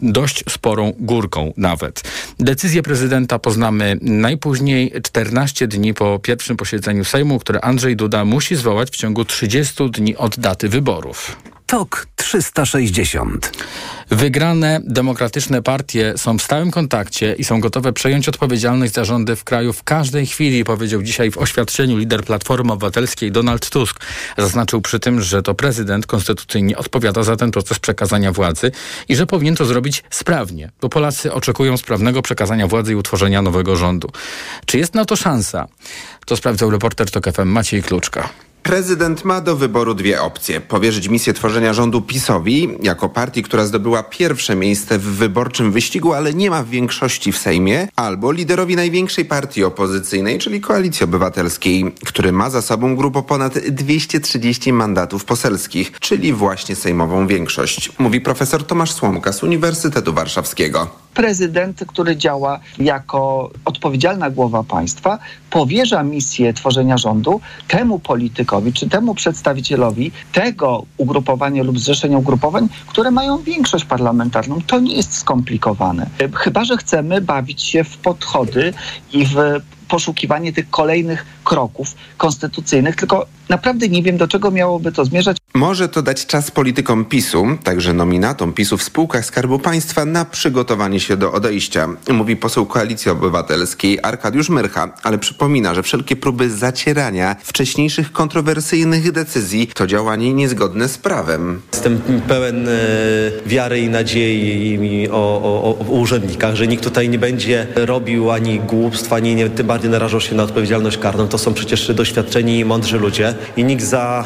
dość sporą górką nawet. Decyzję prezydenta poznamy najpóźniej 14 dni po pierwszym posiedzeniu Sejmu, które Andrzej Duda musi zwołać w ciągu 30 dni od daty wyborów. TOK 360. Wygrane demokratyczne partie są w stałym kontakcie i są gotowe przejąć odpowiedzialność za rządy w kraju w każdej chwili, powiedział dzisiaj w oświadczeniu lider Platformy Obywatelskiej Donald Tusk. Zaznaczył przy tym, że to prezydent konstytucyjnie odpowiada za ten proces przekazania władzy i że powinien to zrobić sprawnie, bo Polacy oczekują sprawnego przekazania władzy i utworzenia nowego rządu. Czy jest na to szansa? To sprawdzał reporter TOK FM Maciej Kluczka. Prezydent ma do wyboru dwie opcje. Powierzyć misję tworzenia rządu PiSowi, jako partii, która zdobyła pierwsze miejsce w wyborczym wyścigu, ale nie ma większości w Sejmie, albo liderowi największej partii opozycyjnej, czyli Koalicji Obywatelskiej, który ma za sobą grupę ponad 230 mandatów poselskich, czyli właśnie sejmową większość, mówi profesor Tomasz Słomka z Uniwersytetu Warszawskiego. Prezydent, który działa jako odpowiedzialna głowa państwa, powierza misję tworzenia rządu temu politykowi czy temu przedstawicielowi tego ugrupowania lub zrzeszenia ugrupowań, które mają większość parlamentarną. To nie jest skomplikowane. Chyba, że chcemy bawić się w podchody i w poszukiwanie tych kolejnych kroków konstytucyjnych, tylko naprawdę nie wiem, do czego miałoby to zmierzać. Może to dać czas politykom PiSu, także nominatom PiSu w spółkach Skarbu Państwa na przygotowanie się do odejścia, mówi poseł Koalicji Obywatelskiej Arkadiusz Myrcha, ale przypomina, że wszelkie próby zacierania wcześniejszych kontrowersyjnych decyzji to działanie niezgodne z prawem. Jestem pełen e, wiary i nadziei o, o, o urzędnikach, że nikt tutaj nie będzie robił ani głupstw, ani nie, tym bardziej narażał się na odpowiedzialność karną. To są przecież doświadczeni i mądrzy ludzie i nikt za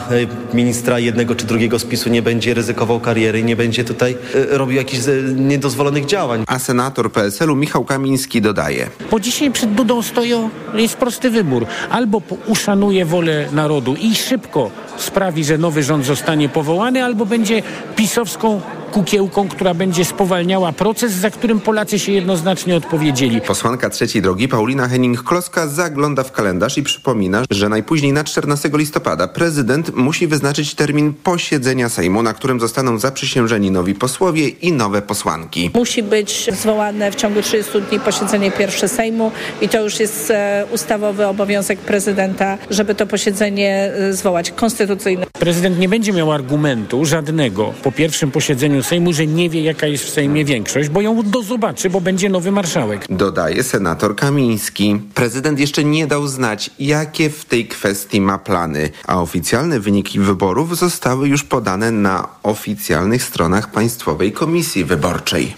e, ministra jednego czy drugiego spisu nie będzie ryzykował kariery i nie będzie tutaj e, robił jakichś e, niedozwolonych działań. A senator PSL-u Michał Kamiński dodaje. Bo dzisiaj przed Dudą stoją, jest prosty wybór. Albo uszanuje wolę narodu i szybko sprawi, że nowy rząd zostanie powołany, albo będzie pisowską kukiełką, która będzie spowalniała proces, za którym Polacy się jednoznacznie odpowiedzieli. Posłanka trzeciej drogi Paulina Henning-Kloska zagląda w kalendarz i przypomina, że najpóźniej na 14 listopada prezydent musi wyznaczyć termin posiedzenia Sejmu, na którym zostaną zaprzysiężeni nowi posłowie i nowe posłanki. Musi być zwołane w ciągu 30 dni posiedzenie pierwsze Sejmu i to już jest e, ustawowy obowiązek prezydenta, żeby to posiedzenie e, zwołać konstytucyjne. Prezydent nie będzie miał argumentu żadnego po pierwszym posiedzeniu Sejmu, że nie wie jaka jest w Sejmie większość, bo ją do zobaczy, bo będzie nowy marszałek. Dodaje senator Kamiński. Prezydent jeszcze nie dał znać, jakie w tej kwestii ma plany, a oficjalne wyniki wyborów zostały już podane na oficjalnych stronach Państwowej Komisji Wyborczej.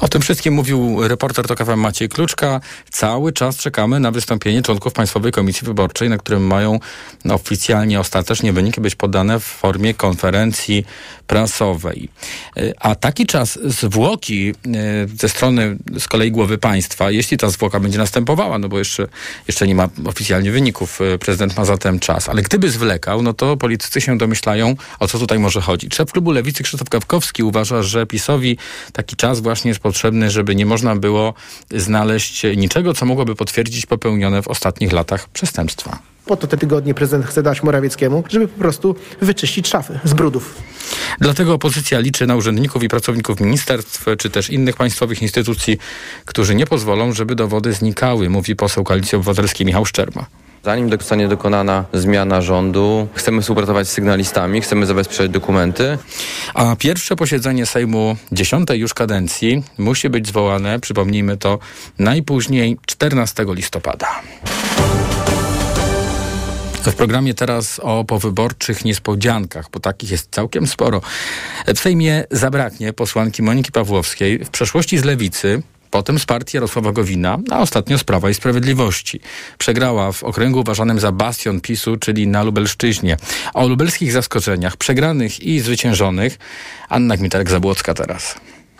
O tym wszystkim mówił reporter TOK FM Maciej Kluczka. Cały czas czekamy na wystąpienie członków Państwowej Komisji Wyborczej, na którym mają oficjalnie ostatecznie wyniki być podane w formie konferencji prasowej. A taki czas zwłoki e, ze strony z kolei głowy państwa, jeśli ta zwłoka będzie następowała, no bo jeszcze, jeszcze nie ma oficjalnie wyników, e, prezydent ma zatem czas, ale gdyby zwlekał, no to politycy się domyślają, o co tutaj może chodzić. Szef klubu Lewicy Krzysztof Kawkowski uważa, że PiSowi taki czas właśnie jest potrzebny, żeby nie można było znaleźć niczego, co mogłoby potwierdzić popełnione w ostatnich latach przestępstwa. Po to te tygodnie prezydent chce dać Morawieckiemu, żeby po prostu wyczyścić szafy z brudów. Dlatego opozycja liczy na urzędników i pracowników ministerstw, czy też innych państwowych instytucji, którzy nie pozwolą, żeby dowody znikały, mówi poseł Koalicji Obywatelskiej Michał Szczerba. Zanim zostanie dokonana zmiana rządu, chcemy współpracować z sygnalistami, chcemy zabezpieczać dokumenty. A pierwsze posiedzenie Sejmu dziesiątej już kadencji musi być zwołane, przypomnijmy to, najpóźniej 14 listopada. W programie teraz o powyborczych niespodziankach, bo takich jest całkiem sporo. W Sejmie zabraknie posłanki Moniki Pawłowskiej, w przeszłości z Lewicy, potem z partii Jarosława Gowina, a ostatnio z Prawa i Sprawiedliwości. Przegrała w okręgu uważanym za bastion PiSu, czyli na Lubelszczyźnie. O lubelskich zaskoczeniach, przegranych i zwyciężonych, Anna Gmitarek-Zabłocka teraz.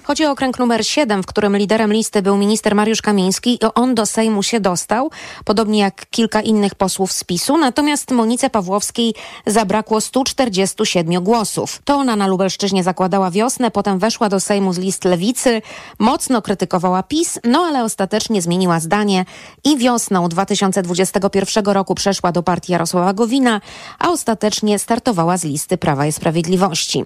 Chodzi o okręg numer 7, w którym liderem listy był minister Mariusz Kamiński i on do Sejmu się dostał, podobnie jak kilka innych posłów z PiSu, natomiast Monice Pawłowskiej zabrakło 147 głosów. To ona na Lubelszczyźnie zakładała wiosnę, potem weszła do Sejmu z list Lewicy, mocno krytykowała PiS, no ale ostatecznie zmieniła zdanie i wiosną 2021 roku przeszła do partii Jarosława Gowina, a ostatecznie startowała z listy Prawa i Sprawiedliwości.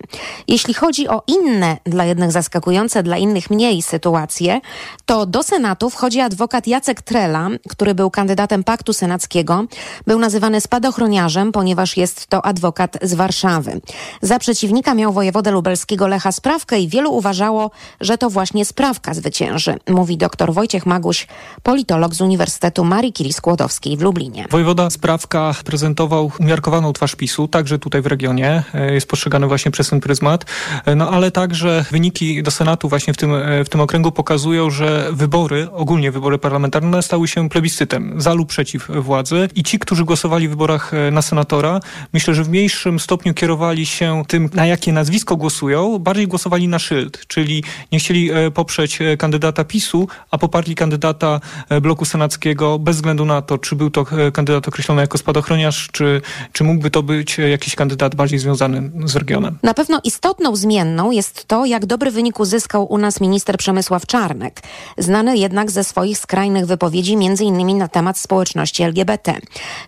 Jeśli chodzi o inne dla jednych zaskakujące dla innych mniej sytuacje, to do Senatu wchodzi adwokat Jacek Trela, który był kandydatem Paktu Senackiego. Był nazywany spadochroniarzem, ponieważ jest to adwokat z Warszawy. Za przeciwnika miał wojewodę lubelskiego Lecha Sprawkę i wielu uważało, że to właśnie Sprawka zwycięży, mówi dr Wojciech Maguś, politolog z Uniwersytetu Marii Curie Skłodowskiej w Lublinie. Wojewoda Sprawka prezentował umiarkowaną twarz PiSu, także tutaj w regionie. E, jest postrzegany właśnie przez ten pryzmat. E, no ale także wyniki do Senatu właśnie w tym, e, w tym okręgu pokazują, że wybory, ogólnie wybory parlamentarne stały się plebiscytem za lub przeciw władzy i ci, którzy głosowali w wyborach na senatora, myślę, że w mniejszym stopniu kierowali się tym, na jakie nazwisko głosują, bardziej głosowali na szyld, czyli nie chcieli poprzeć kandydata PiSu, a poparli kandydata bloku senackiego bez względu na to, czy był to kandydat określony jako spadochroniarz, czy, czy mógłby to być jakiś kandydat bardziej związany z regionem. Na pewno istotną zmienną jest to, jak dobry wynik uzyskał u nas minister Przemysław Czarnek, znany jednak ze swoich skrajnych wypowiedzi m.in. na temat społeczności LGBT.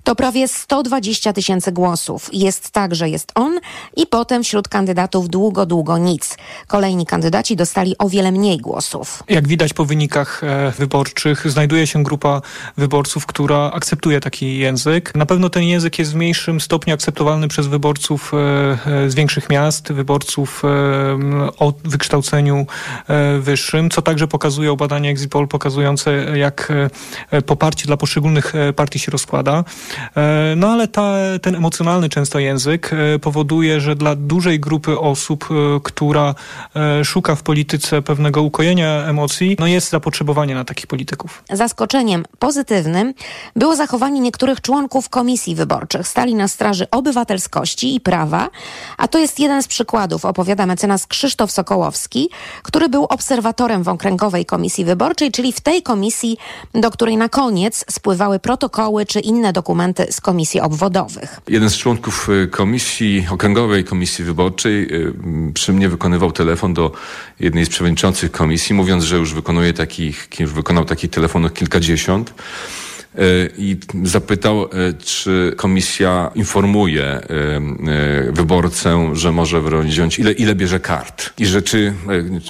To prawie 120 tysięcy głosów. Jest tak, że jest on i potem wśród kandydatów długo, długo nic. Kolejni kandydaci dostali o wiele mniej głosów. Jak widać po wynikach e, wyborczych, znajduje się grupa wyborców, która akceptuje taki język. Na pewno ten język jest w mniejszym stopniu akceptowalny przez wyborców e, e, z większych miast, wyborców o wykształceniu wyższym, co także pokazują badania Exit Poll pokazujące, jak poparcie dla poszczególnych partii się rozkłada. No ale ta, ten emocjonalny często język powoduje, że dla dużej grupy osób, która szuka w polityce pewnego ukojenia emocji, no jest zapotrzebowanie na takich polityków. Zaskoczeniem pozytywnym było zachowanie niektórych członków komisji wyborczych. Stali na straży obywatelskości i prawa, a to jest jeden z przykładów, opowiada mecenas Krzysztof Sokołowski, który był obserwatorem w Okręgowej Komisji Wyborczej, czyli w tej komisji, do której na koniec spływały protokoły czy inne dokumenty z komisji obwodowych. Jeden z członków y, komisji, Okręgowej Komisji Wyborczej y, przy mnie wykonywał telefon do jednej z przewodniczących komisji, mówiąc, że już wykonuje takich, już wykonał takich telefonów kilkadziesiąt. E, i zapytał, e, czy komisja informuje e, wyborcę, że może wziąć, ile, ile bierze kart. I że czy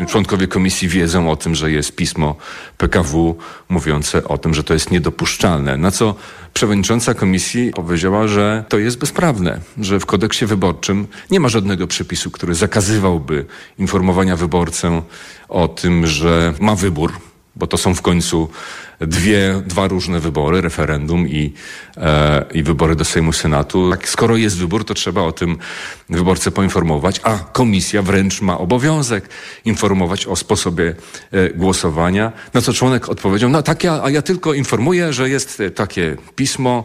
członkowie komisji wiedzą o tym, że jest pismo PKW mówiące o tym, że to jest niedopuszczalne. Na co przewodnicząca komisji powiedziała, że to jest bezprawne, że w kodeksie wyborczym nie ma żadnego przepisu, który zakazywałby informowania wyborcę o tym, że ma wybór bo to są w końcu dwie, dwa różne wybory, referendum i, e, i wybory do Sejmu Senatu. Tak, skoro jest wybór, to trzeba o tym wyborcę poinformować, a komisja wręcz ma obowiązek informować o sposobie e, głosowania. Na co członek odpowiedział, no tak, ja, a ja tylko informuję, że jest takie pismo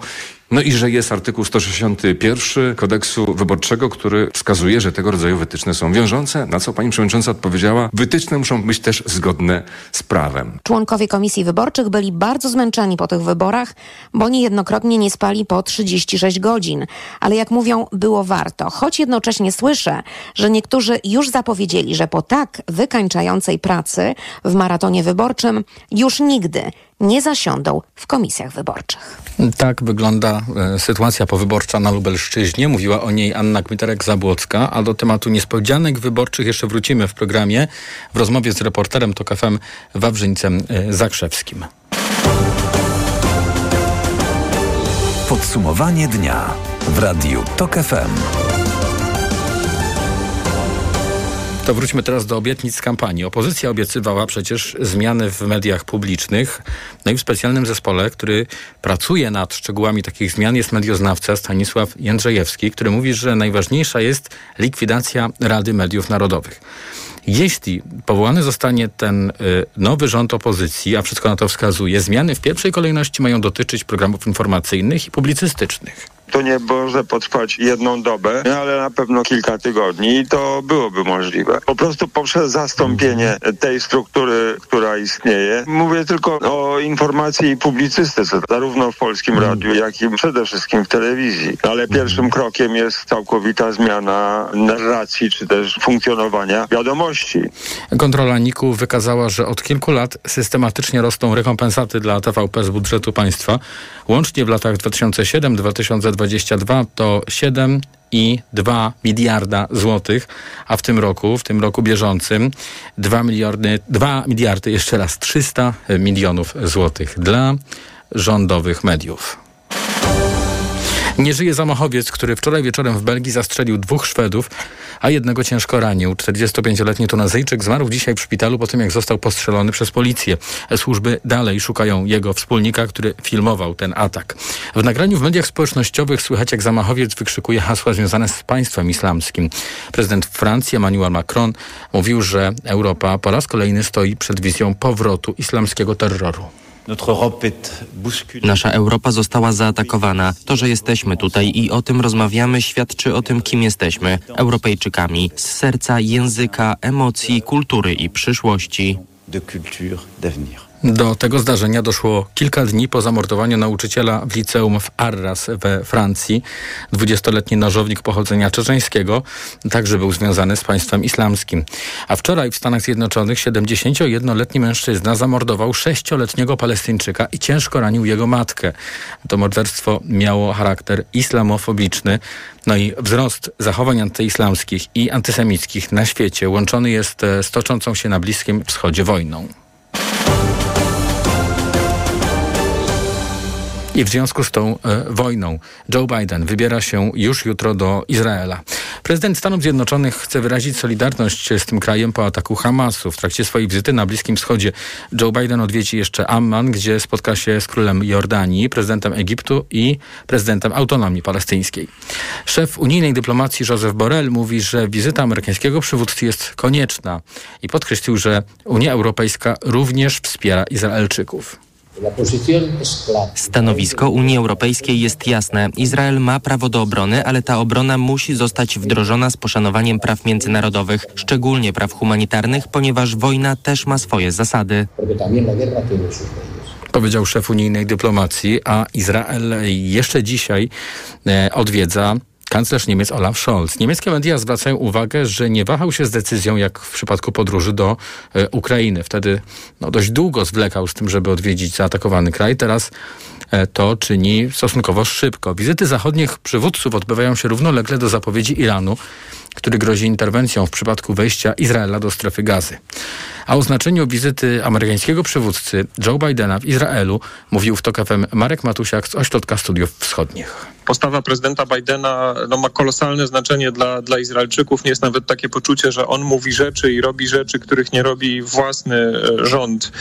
no i że jest artykuł 161 kodeksu wyborczego, który wskazuje, że tego rodzaju wytyczne są wiążące, na co pani przewodnicząca odpowiedziała, wytyczne muszą być też zgodne z prawem. Członkowie komisji wyborczych byli bardzo zmęczeni po tych wyborach, bo niejednokrotnie nie spali po 36 godzin. Ale jak mówią, było warto. Choć jednocześnie słyszę, że niektórzy już zapowiedzieli, że po tak wykańczającej pracy w maratonie wyborczym już nigdy nie zasiądą w komisjach wyborczych. Tak wygląda e, sytuacja powyborcza na Lubelszczyźnie. Mówiła o niej Anna Kmiterek-Zabłocka, a do tematu niespodzianek wyborczych jeszcze wrócimy w programie w rozmowie z reporterem TOK FM Wawrzyńcem e, Zakrzewskim. Podsumowanie dnia w Radiu TOK FM. To wróćmy teraz do obietnic z kampanii. Opozycja obiecywała przecież zmiany w mediach publicznych. No i w specjalnym zespole, który pracuje nad szczegółami takich zmian jest medioznawca Stanisław Jędrzejewski, który mówi, że najważniejsza jest likwidacja Rady Mediów Narodowych. Jeśli powołany zostanie ten y, nowy rząd opozycji, a wszystko na to wskazuje, zmiany w pierwszej kolejności mają dotyczyć programów informacyjnych i publicystycznych to nie może potrwać jedną dobę, ale na pewno kilka tygodni i to byłoby możliwe. Po prostu poprzez zastąpienie tej struktury, która istnieje. Mówię tylko o informacji i publicystyce, zarówno w polskim mhm. radiu, jak i przede wszystkim w telewizji. Ale mhm. pierwszym krokiem jest całkowita zmiana narracji, czy też funkcjonowania wiadomości. Kontrola NIK-u wykazała, że od kilku lat systematycznie rosną rekompensaty dla TVP z budżetu państwa. Łącznie w latach 2007-2012 2022 to 7 i 2 miliarda złotych, a w tym roku, w tym roku bieżącym 2 miliardy, 2 miliardy, jeszcze raz 300 milionów złotych dla rządowych mediów. Nie żyje zamachowiec, który wczoraj wieczorem w Belgii zastrzelił dwóch Szwedów, a jednego ciężko ranił. 45-letni Tunezyjczyk zmarł dzisiaj w szpitalu po tym, jak został postrzelony przez policję. Służby dalej szukają jego wspólnika, który filmował ten atak. W nagraniu w mediach społecznościowych słychać, jak zamachowiec wykrzykuje hasła związane z państwem islamskim. Prezydent Francji Emmanuel Macron mówił, że Europa po raz kolejny stoi przed wizją powrotu islamskiego terroru. Nasza Europa została zaatakowana. To, że jesteśmy tutaj i o tym rozmawiamy, świadczy o tym, kim jesteśmy Europejczykami z serca, języka, emocji, kultury i przyszłości. Do tego zdarzenia doszło kilka dni po zamordowaniu nauczyciela w liceum w Arras we Francji. Dwudziestoletni nożownik pochodzenia czeczeńskiego także był związany z państwem islamskim. A wczoraj w Stanach Zjednoczonych 71-letni mężczyzna zamordował sześcioletniego Palestyńczyka i ciężko ranił jego matkę. To morderstwo miało charakter islamofobiczny. No i wzrost zachowań antyislamskich i antysemickich na świecie łączony jest z toczącą się na Bliskim Wschodzie wojną. I w związku z tą e, wojną Joe Biden wybiera się już jutro do Izraela. Prezydent Stanów Zjednoczonych chce wyrazić solidarność z tym krajem po ataku Hamasu. W trakcie swojej wizyty na Bliskim Wschodzie Joe Biden odwiedzi jeszcze Amman, gdzie spotka się z królem Jordanii, prezydentem Egiptu i prezydentem autonomii palestyńskiej. Szef unijnej dyplomacji Joseph Borrell mówi, że wizyta amerykańskiego przywódcy jest konieczna i podkreślił, że Unia Europejska również wspiera Izraelczyków. Stanowisko Unii Europejskiej jest jasne. Izrael ma prawo do obrony, ale ta obrona musi zostać wdrożona z poszanowaniem praw międzynarodowych, szczególnie praw humanitarnych, ponieważ wojna też ma swoje zasady. Powiedział szef unijnej dyplomacji, a Izrael jeszcze dzisiaj e, odwiedza kanclerz Niemiec Olaf Scholz. Niemieckie media zwracają uwagę, że nie wahał się z decyzją, jak w przypadku podróży do e, Ukrainy. Wtedy no, dość długo zwlekał z tym, żeby odwiedzić zaatakowany kraj. Teraz e, to czyni stosunkowo szybko. Wizyty zachodnich przywódców odbywają się równolegle do zapowiedzi Iranu, który grozi interwencją w przypadku wejścia Izraela do strefy gazy. A o znaczeniu wizyty amerykańskiego przywódcy Joe Bidena w Izraelu mówił w TOK Marek Matusiak z Ośrodka Studiów Wschodnich postawa prezydenta Bidena no, ma kolosalne znaczenie dla, dla Izraelczyków. Jest nawet takie poczucie, że on mówi rzeczy i robi rzeczy, których nie robi własny e, rząd.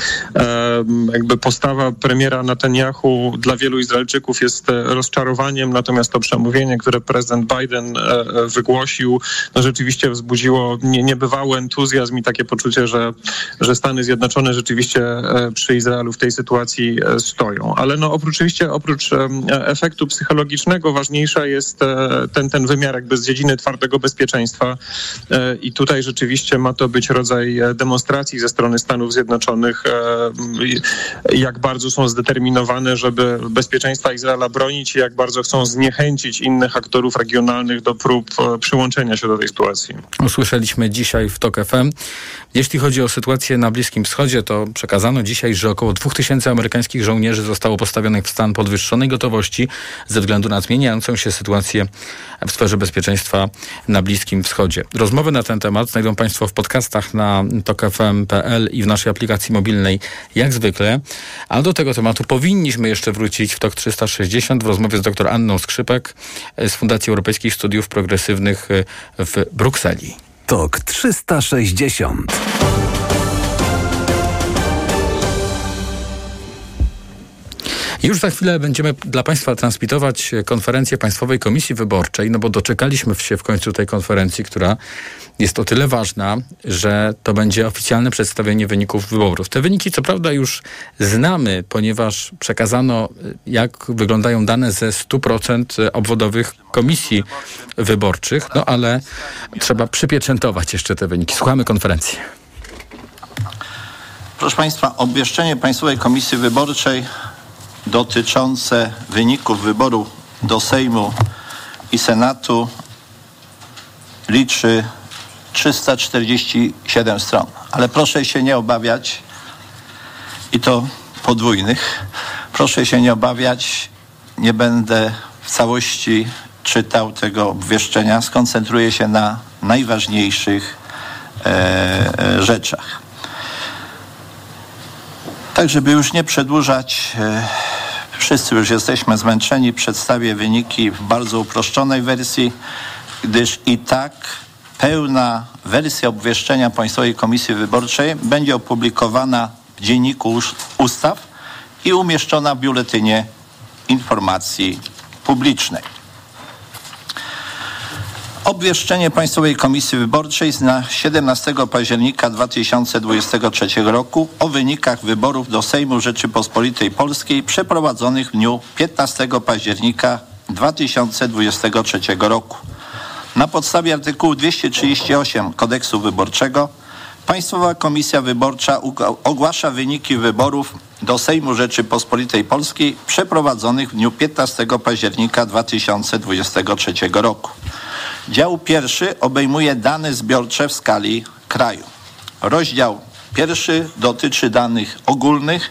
jakby postawa premiera Netanyahu dla wielu Izraelczyków jest e, rozczarowaniem, natomiast to przemówienie, które prezydent Biden e, wygłosił, no, rzeczywiście wzbudziło nie, niebywały entuzjazm i takie poczucie, że, że Stany Zjednoczone rzeczywiście przy Izraelu w tej sytuacji stoją. Ale no, oprócz, oczywiście oprócz efektu psychologicznego, ważniejsza jest e, ten, ten wymiar jakby z dziedziny twardego bezpieczeństwa e, i tutaj rzeczywiście ma to być rodzaj e, demonstracji ze strony Stanów Zjednoczonych, jak bardzo są zdeterminowane, żeby bezpieczeństwa Izraela bronić i jak bardzo chcą zniechęcić innych aktorów regionalnych do prób przyłączenia się do tej sytuacji. Usłyszeliśmy dzisiaj w TOK FM. Jeśli chodzi o sytuację na Bliskim Wschodzie, to przekazano dzisiaj, że około 2000 amerykańskich żołnierzy zostało postawionych w stan podwyższonej gotowości ze względu na zmieniającą się sytuację w sferze bezpieczeństwa na Bliskim Wschodzie. Rozmowy na ten temat znajdą Państwo w podcastach na tokfm.pl i w naszej aplikacji mobilnej jak zwykle. A do tego tematu powinniśmy jeszcze wrócić w TOK 360 w rozmowie z dr Anną Skrzypek z Fundacji Europejskich Studiów Progresywnych w Brukseli. TOK 360 Już za chwilę będziemy dla Państwa transmitować konferencję Państwowej Komisji Wyborczej, no bo doczekaliśmy się w końcu tej konferencji, która jest o tyle ważna, że to będzie oficjalne przedstawienie wyników wyborów. Te wyniki, co prawda, już znamy, ponieważ przekazano, jak wyglądają dane ze 100% obwodowych komisji wyborczych, no ale trzeba przypieczętować jeszcze te wyniki. Słuchamy konferencji. Proszę Państwa, obwieszczenie Państwowej Komisji Wyborczej dotyczące wyników wyboru do Sejmu i Senatu liczy 347 stron. Ale proszę się nie obawiać, i to podwójnych, proszę się nie obawiać, nie będę w całości czytał tego obwieszczenia, skoncentruję się na najważniejszych e, e, rzeczach. Tak, żeby już nie przedłużać, e, wszyscy już jesteśmy zmęczeni, przedstawię wyniki w bardzo uproszczonej wersji, gdyż i tak pełna wersja obwieszczenia Państwowej Komisji Wyborczej będzie opublikowana w Dzienniku Ustaw i umieszczona w Biuletynie Informacji Publicznej. Obwieszczenie Państwowej Komisji Wyborczej z na 17 października 2023 roku o wynikach wyborów do Sejmu Rzeczypospolitej Polskiej przeprowadzonych w dniu 15 października 2023 roku. Na podstawie artykułu 238 Kodeksu Wyborczego Państwowa Komisja Wyborcza ogłasza wyniki wyborów do Sejmu Rzeczypospolitej Polskiej przeprowadzonych w dniu 15 października 2023 roku. Dział pierwszy obejmuje dane zbiorcze w skali kraju. Rozdział pierwszy dotyczy danych ogólnych.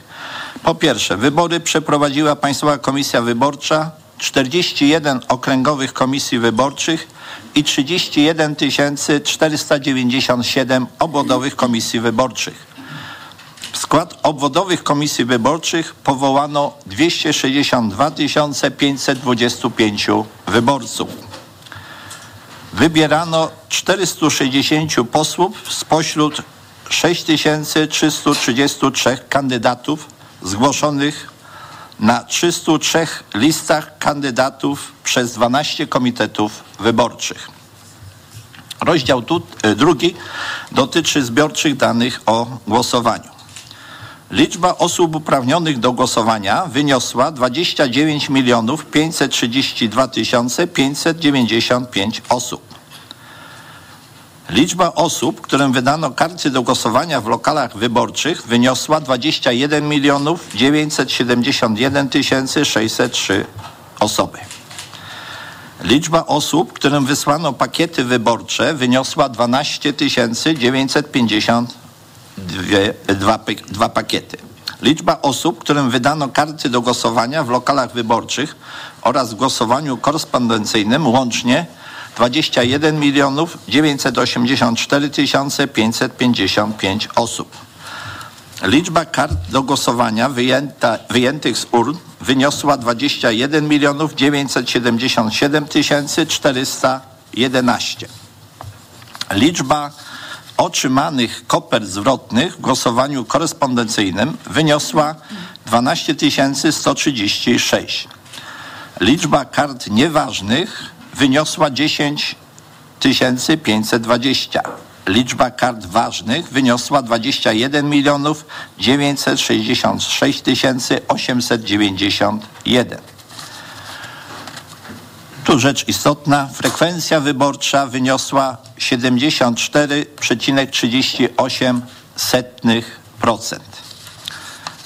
Po pierwsze, wybory przeprowadziła Państwowa Komisja Wyborcza, 41 okręgowych komisji wyborczych i 31 497 obwodowych komisji wyborczych. W skład obwodowych komisji wyborczych powołano 262 525 wyborców. Wybierano 460 posłów spośród 6333 kandydatów zgłoszonych na 303 listach kandydatów przez 12 komitetów wyborczych. Rozdział tu, drugi dotyczy zbiorczych danych o głosowaniu. Liczba osób uprawnionych do głosowania wyniosła 29 milionów 532 595 osób. Liczba osób, którym wydano karty do głosowania w lokalach wyborczych wyniosła 21 milionów 971 603 osoby. Liczba osób, którym wysłano pakiety wyborcze wyniosła 12 952 pakiety. Liczba osób, którym wydano karty do głosowania w lokalach wyborczych oraz w głosowaniu korespondencyjnym łącznie 21 milionów 984 555 osób. Liczba kart do głosowania wyjęta, wyjętych z urn wyniosła 21 milionów 977 411. Liczba otrzymanych kopert zwrotnych w głosowaniu korespondencyjnym wyniosła 12 136. Liczba kart nieważnych wyniosła 10 520. Liczba kart ważnych wyniosła 21 milionów 966 891. Tu rzecz istotna. Frekwencja wyborcza wyniosła 74,38%.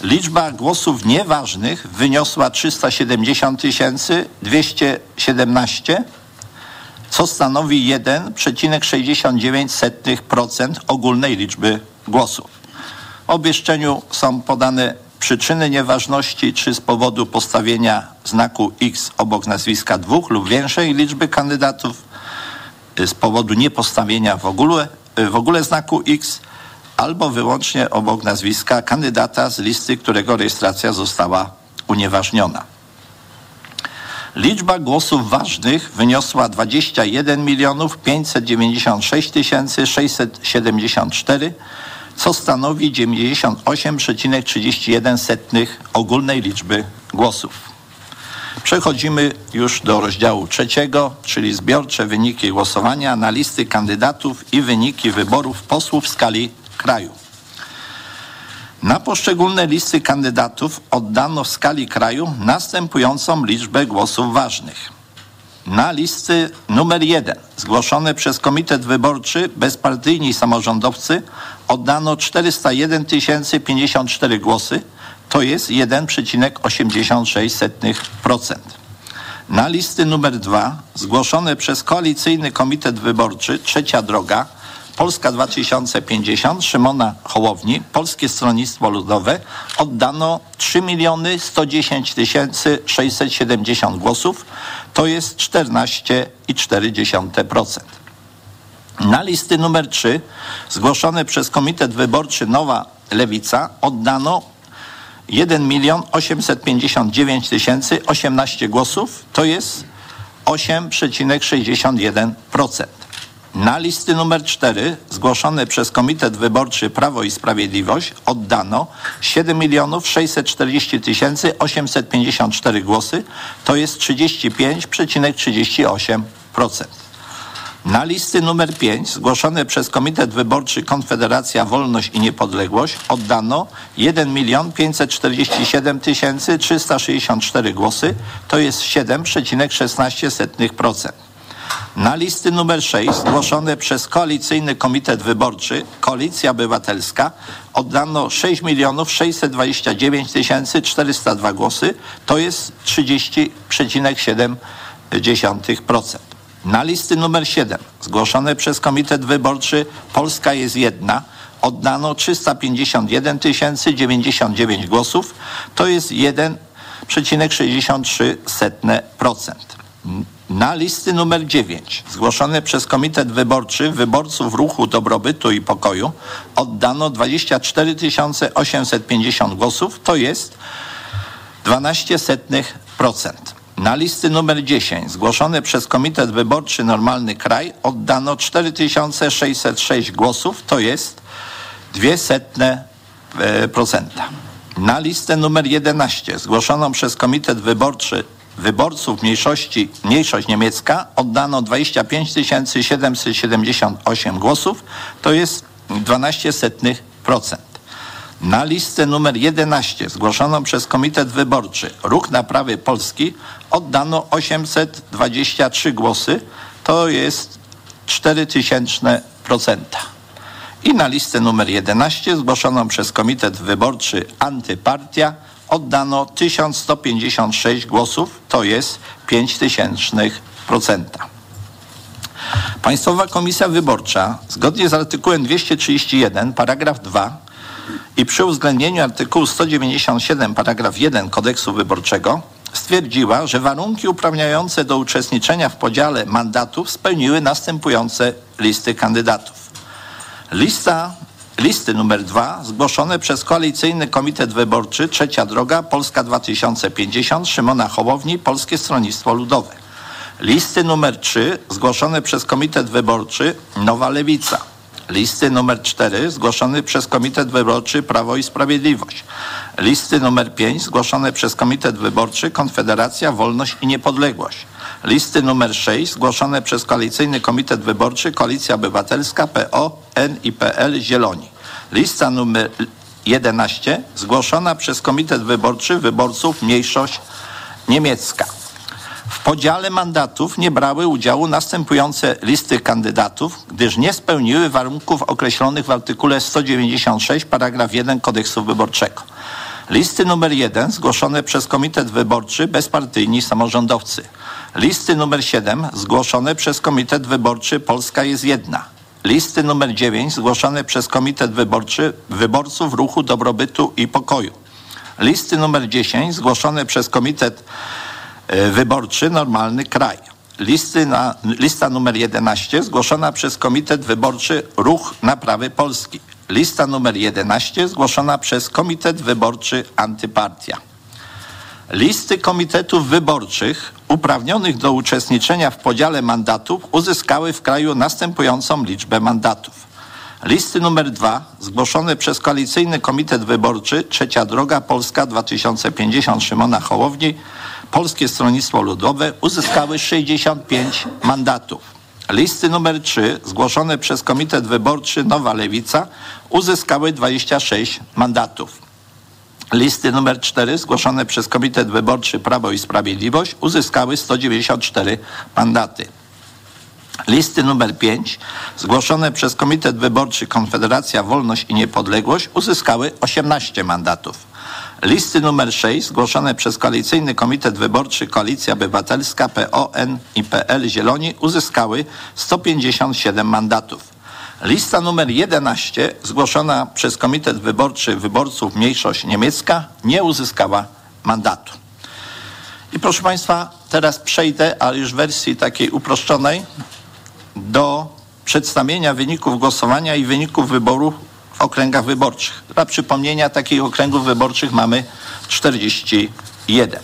Liczba głosów nieważnych wyniosła 370 217, co stanowi 1,69% ogólnej liczby głosów. W obwieszczeniu są podane przyczyny nieważności, czy z powodu postawienia znaku X obok nazwiska dwóch lub większej liczby kandydatów, z powodu niepostawienia w ogóle, w ogóle znaku X, albo wyłącznie obok nazwiska kandydata z listy, którego rejestracja została unieważniona. Liczba głosów ważnych wyniosła 21 milionów 596 674, co stanowi 98,31 ogólnej liczby głosów. Przechodzimy już do rozdziału trzeciego, czyli zbiorcze wyniki głosowania na listy kandydatów i wyniki wyborów posłów w skali kraju. Na poszczególne listy kandydatów oddano w skali kraju następującą liczbę głosów ważnych. Na listy numer jeden, zgłoszone przez Komitet Wyborczy Bezpartyjni Samorządowcy, oddano 401 054 głosy, to jest 1,86%. Na listy numer dwa, zgłoszone przez Koalicyjny Komitet Wyborczy Trzecia Droga, Polska 2050 Szymona Hołowni, Polskie Stronnictwo Ludowe oddano 3 miliony 110 tysięcy 670 głosów, to jest 14,4%. Na listy numer 3 zgłoszone przez Komitet Wyborczy Nowa Lewica oddano 1 milion 859 tysięcy 18 głosów, to jest 8,61%. Na listy numer 4 zgłoszone przez Komitet Wyborczy Prawo i Sprawiedliwość oddano 7 milionów 640 tysięcy 854 głosy, to jest 35,38%. Na listy numer 5 zgłoszone przez Komitet Wyborczy Konfederacja Wolność i Niepodległość oddano 1 milion 547 tysięcy 364 głosy, to jest 7,16%. Na listy numer 6 zgłoszone przez Koalicyjny Komitet Wyborczy Koalicja Obywatelska oddano 6 milionów 629 tysięcy 402 głosy, to jest 30,7%. Na listy numer 7 zgłoszone przez Komitet Wyborczy Polska jest jedna oddano 351 099 głosów, to jest 1,63%. Na listy numer 9 zgłoszone przez Komitet Wyborczy Wyborców Ruchu Dobrobytu i Pokoju oddano 24 850 głosów, to jest 12%. Na listy numer 10 zgłoszone przez Komitet Wyborczy Normalny Kraj oddano 4606 głosów, to jest 0,02%. Na listę numer 11 zgłoszoną przez Komitet Wyborczy Wyborców mniejszości, mniejszość niemiecka oddano 25 778 głosów, to jest 12%. Na listę numer 11 zgłoszoną przez Komitet Wyborczy Ruch Naprawy Polski oddano 823 głosy, to jest 0,04%. I na listę numer 11 zgłoszoną przez Komitet Wyborczy Antypartia oddano 1156 głosów, to jest 0,05%. Państwowa Komisja Wyborcza zgodnie z artykułem 231 paragraf 2 i przy uwzględnieniu artykułu 197 paragraf 1 kodeksu wyborczego stwierdziła, że warunki uprawniające do uczestniczenia w podziale mandatów spełniły następujące listy kandydatów. Lista Listy numer 2 zgłoszone przez Koalicyjny Komitet Wyborczy Trzecia Droga Polska 2050 Szymona Hołowni Polskie Stronnictwo Ludowe. Listy numer 3 zgłoszone przez Komitet Wyborczy Nowa Lewica. Listy numer 4 zgłoszony przez Komitet Wyborczy Prawo i Sprawiedliwość. Listy numer 5 zgłoszone przez Komitet Wyborczy Konfederacja Wolność i Niepodległość. Listy numer 6 zgłoszone przez Koalicyjny Komitet Wyborczy Koalicja Obywatelska PO, NIPL Zieloni. Lista numer 11 zgłoszona przez Komitet Wyborczy Wyborców Mniejszość Niemiecka. W podziale mandatów nie brały udziału następujące listy kandydatów, gdyż nie spełniły warunków określonych w artykule 196 paragraf 1 kodeksu wyborczego. Listy numer 1 zgłoszone przez Komitet Wyborczy Bezpartyjni Samorządowcy. Listy numer 7 zgłoszone przez Komitet Wyborczy Polska jest jedna. Listy numer 9 zgłoszone przez Komitet Wyborczy Wyborców Ruchu Dobrobytu i Pokoju. Listy numer 10 zgłoszone przez Komitet Wyborczy Normalny Kraj. Listy na, lista numer 11 zgłoszona przez Komitet Wyborczy Ruch Naprawy Polski. Lista numer 11 zgłoszona przez Komitet Wyborczy Antypartia. Listy komitetów wyborczych uprawnionych do uczestniczenia w podziale mandatów uzyskały w kraju następującą liczbę mandatów. Listy numer 2 zgłoszone przez Koalicyjny Komitet Wyborczy Trzecia Droga Polska 2050 Szymona Hołowni Polskie Stronnictwo Ludowe uzyskały 65 mandatów. Listy numer 3 zgłoszone przez Komitet Wyborczy Nowa Lewica uzyskały 26 mandatów. Listy numer 4 zgłoszone przez Komitet Wyborczy Prawo i Sprawiedliwość uzyskały 194 mandaty. Listy numer 5 zgłoszone przez Komitet Wyborczy Konfederacja Wolność i Niepodległość uzyskały 18 mandatów. Listy numer 6 zgłoszone przez Koalicyjny Komitet Wyborczy Koalicja Obywatelska PON i PL Zieloni uzyskały 157 mandatów. Lista numer 11, zgłoszona przez Komitet Wyborczy Wyborców Mniejszość Niemiecka, nie uzyskała mandatu. I proszę Państwa, teraz przejdę, ale już w wersji takiej uproszczonej, do przedstawienia wyników głosowania i wyników wyborów w okręgach wyborczych. Dla przypomnienia, takich okręgów wyborczych mamy 41.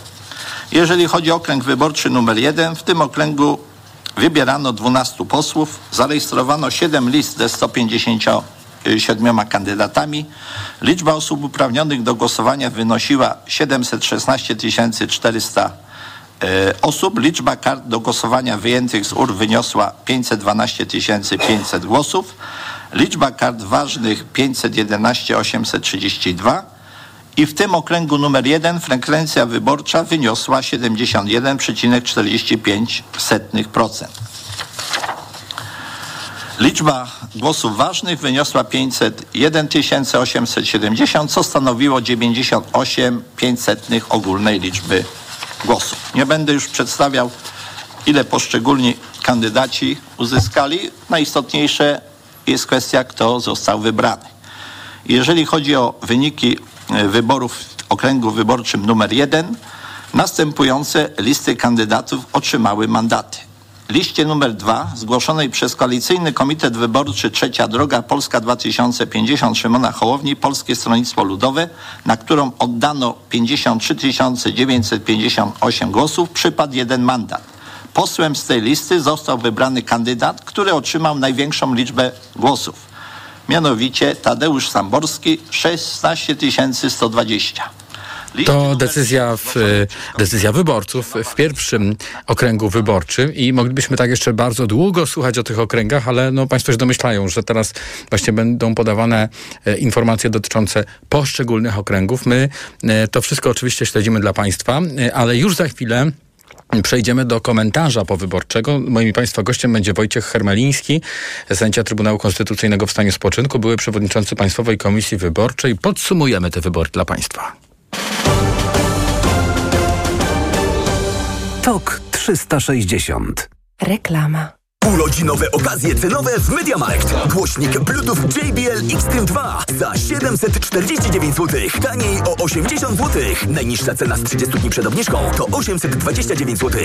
Jeżeli chodzi o okręg wyborczy numer 1, w tym okręgu wybierano 12 posłów, zarejestrowano 7 list ze 157 kandydatami. Liczba osób uprawnionych do głosowania wynosiła 716 400 e, osób. Liczba kart do głosowania wyjętych z ur wyniosła 512 500 głosów. Liczba kart ważnych 511 832 i w tym okręgu numer 1 frekwencja wyborcza wyniosła 71,45%. Liczba głosów ważnych wyniosła 501 870, co stanowiło 98,05 ogólnej liczby głosów. Nie będę już przedstawiał, ile poszczególni kandydaci uzyskali. Najistotniejsze jest kwestia, kto został wybrany. Jeżeli chodzi o wyniki wyborów w okręgu wyborczym numer 1, następujące listy kandydatów otrzymały mandaty. Liście numer 2, zgłoszonej przez Koalicyjny Komitet Wyborczy Trzecia Droga Polska 2050 Szymona Hołowni, Polskie Stronnictwo Ludowe, na którą oddano 53 958 głosów, przypadł jeden mandat. Posłem z tej listy został wybrany kandydat, który otrzymał największą liczbę głosów. Mianowicie Tadeusz Samborski 16 120. To decyzja, w, decyzja wyborców w pierwszym okręgu wyborczym i moglibyśmy tak jeszcze bardzo długo słuchać o tych okręgach, ale no, Państwo się domyślają, że teraz właśnie będą podawane e, informacje dotyczące poszczególnych okręgów. My e, to wszystko oczywiście śledzimy dla Państwa, e, ale już za chwilę Przejdziemy do komentarza powyborczego. Moim Państwa gościem będzie Wojciech Hermeliński, sędzia Trybunału Konstytucyjnego w stanie spoczynku, były przewodniczący Państwowej Komisji Wyborczej. Podsumujemy te wybory dla Państwa. TOK 360 Reklama. Urodzinowe okazje cenowe w MediaMarkt. Głośnik Bluetooth JBL Xtreme 2 za 749 zł. Taniej o 80 zł. Najniższa cena z 30 dni przed obniżką to 829 zł.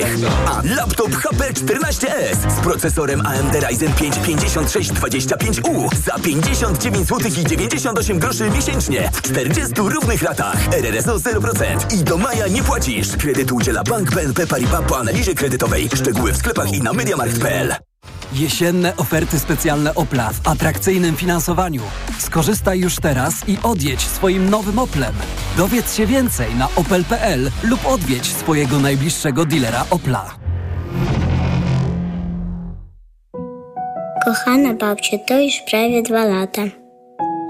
A laptop HP 14S z procesorem AMD Ryzen 5 5625U za 59 zł i 98 groszy miesięcznie w 40 równych ratach. RRSO 0% i do maja nie płacisz. Kredyt udziela Bank BNP Paribas po analizie kredytowej. Szczegóły w sklepach i na MediaMarkt.pl. Jesienne oferty specjalne Opla w atrakcyjnym finansowaniu. Skorzystaj już teraz i odjedź swoim nowym Oplem. Dowiedz się więcej na opel.pl lub odwiedź swojego najbliższego dealera Opla. Kochana babciu, to już prawie dwa lata.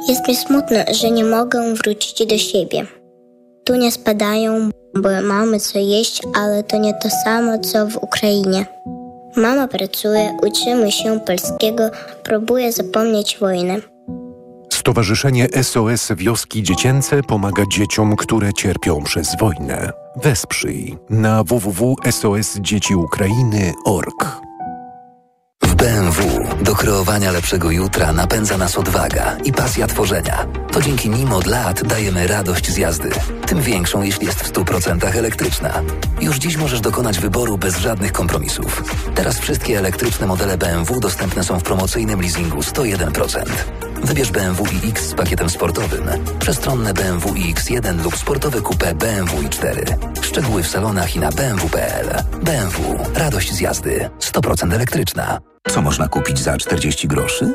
Jest mi smutno, że nie mogę wrócić do siebie. Tu nie spadają, bo mamy co jeść, ale to nie to samo, co w Ukrainie. Mama pracuje, uczymy się polskiego, próbuje zapomnieć wojnę. Stowarzyszenie SOS Wioski Dziecięce pomaga dzieciom, które cierpią przez wojnę. Wesprzyj na www.sosdzieciukrainy.org. BMW do kreowania lepszego jutra napędza nas odwaga i pasja tworzenia. To dzięki nim od lat dajemy radość z jazdy. Tym większą, jeśli jest w 100% elektryczna. Już dziś możesz dokonać wyboru bez żadnych kompromisów. Teraz wszystkie elektryczne modele BMW dostępne są w promocyjnym leasingu 101%. Wybierz BMW iX z pakietem sportowym, przestronne BMW iX1 lub sportowe coupé BMW i4. Szczegóły w salonach i na bmw.pl. BMW. Radość z jazdy. 100% elektryczna. Co można kupić za 40 groszy?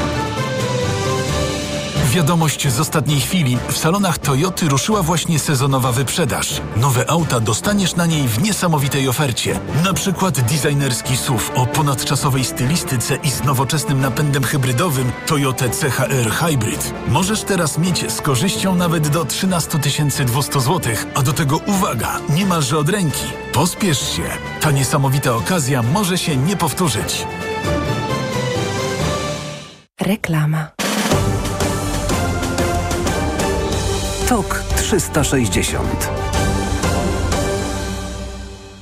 Wiadomość z ostatniej chwili. W salonach Toyoty ruszyła właśnie sezonowa wyprzedaż. Nowe auta dostaniesz na niej w niesamowitej ofercie. Na przykład designerski SUV o ponadczasowej stylistyce i z nowoczesnym napędem hybrydowym Toyota CHR Hybrid. Możesz teraz mieć z korzyścią nawet do 13 200 zł, a do tego uwaga, niemalże od ręki. Pospiesz się. Ta niesamowita okazja może się nie powtórzyć. Reklama. TOK 360.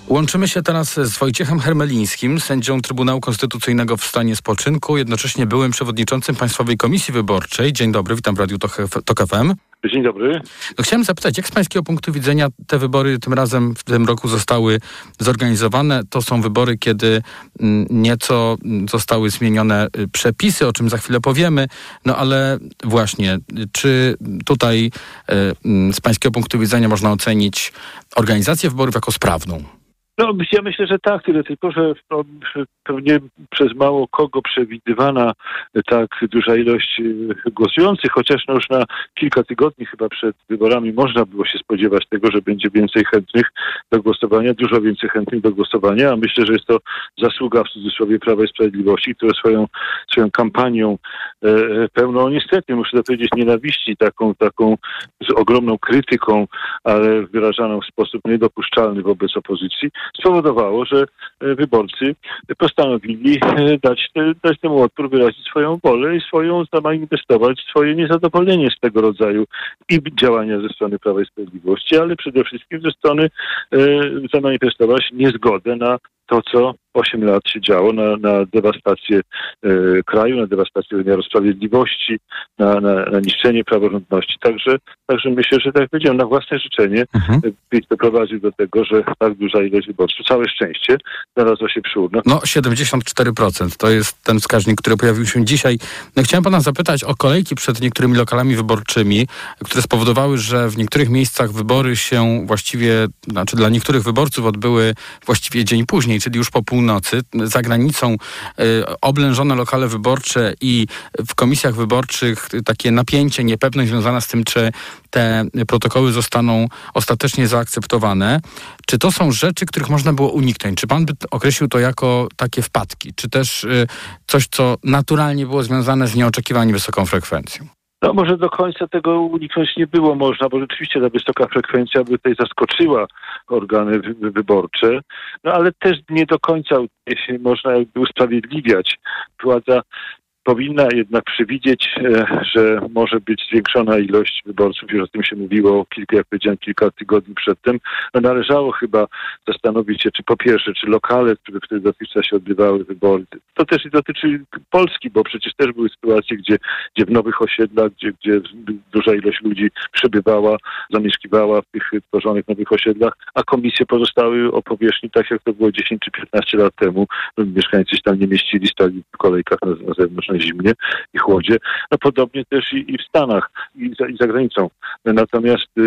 Łączymy się teraz z Wojciechem Hermelińskim, sędzią Trybunału Konstytucyjnego w stanie spoczynku, jednocześnie byłym przewodniczącym Państwowej Komisji Wyborczej. Dzień dobry, witam w Radiu Tok, FM. Dzień dobry. No chciałem zapytać, jak z pańskiego punktu widzenia te wybory tym razem w tym roku zostały zorganizowane? To są wybory, kiedy mm, nieco zostały zmienione y, przepisy, o czym za chwilę powiemy. No ale właśnie, czy tutaj y, mm, z pańskiego punktu widzenia można ocenić organizację wyborów jako sprawną? No, ja myślę, że tak, tyle tylko, że no, pewnie przez mało kogo przewidywana tak duża ilość e, głosujących, chociaż no już na kilka tygodni chyba przed wyborami można było się spodziewać tego, że będzie więcej chętnych do głosowania, dużo więcej chętnych do głosowania, a myślę, że jest to zasługa w cudzysłowie Prawa i Sprawiedliwości, które swoją, swoją kampanią e, e pełną, niestety muszę to powiedzieć, nienawiści, taką, taką z ogromną krytyką, ale wyrażaną w sposób niedopuszczalny wobec opozycji, spowodowało, że e, wyborcy postanowili e, dać, dać temu odpór, wyrazić swoją wolę i swoją, zamanifestować swoje niezadowolenie z tego rodzaju i działania ze strony Prawa i Sprawiedliwości, ale przede wszystkim ze strony e, zamanifestować niezgodę na to, co 8 lat się działo, na, na dewastację e, kraju, na dewastację wymiaru sprawiedliwości, na, na, na niszczenie praworządności. Także, także myślę, że tak jak powiedziałem, na własne życzenie mhm. PiS doprowadził do tego, że tak duża ilość wyborców, całe szczęście, znalazła się przy urnach. No 74% to jest ten wskaźnik, który pojawił się dzisiaj. No, chciałem pana zapytać o kolejki przed niektórymi lokalami wyborczymi, które spowodowały, że w niektórych miejscach wybory się właściwie, znaczy dla niektórych wyborców odbyły właściwie dzień później, czyli już po północy północy, za granicą y, oblężone lokale wyborcze i w komisjach wyborczych takie napięcie, niepewność związana z tym, czy te protokoły zostaną ostatecznie zaakceptowane. Czy to są rzeczy, których można było uniknąć? Czy pan by określił to jako takie wpadki? Czy też y, coś, co naturalnie było związane z nieoczekiwanie wysoką frekwencją? No może do końca tego uniknąć nie było można, bo rzeczywiście ta wysoka frekwencja by tutaj zaskoczyła organy wyborcze, no ale też nie do końca można jakby usprawiedliwiać. Władza powinna jednak przewidzieć, e, że może być zwiększona ilość wyborców. Już o tym się mówiło kilka, jak powiedziałem, kilka tygodni przedtem. No należało chyba zastanowić się, czy po pierwsze, czy lokale, które wtedy dotychczas się odbywały wybory, to też i dotyczy Polski, bo przecież też były sytuacje, gdzie, gdzie w nowych osiedlach, gdzie, gdzie duża ilość ludzi przebywała, zamieszkiwała w tych tworzonych nowych osiedlach, a komisje pozostały o powierzchni tak, jak to było 10 czy 15 lat temu. Mieszkańcy się tam nie mieścili, stali w kolejkach na, na zewnątrz zimnie i chłodzie. No podobnie też i, i w Stanach, i za, i za granicą. Natomiast y,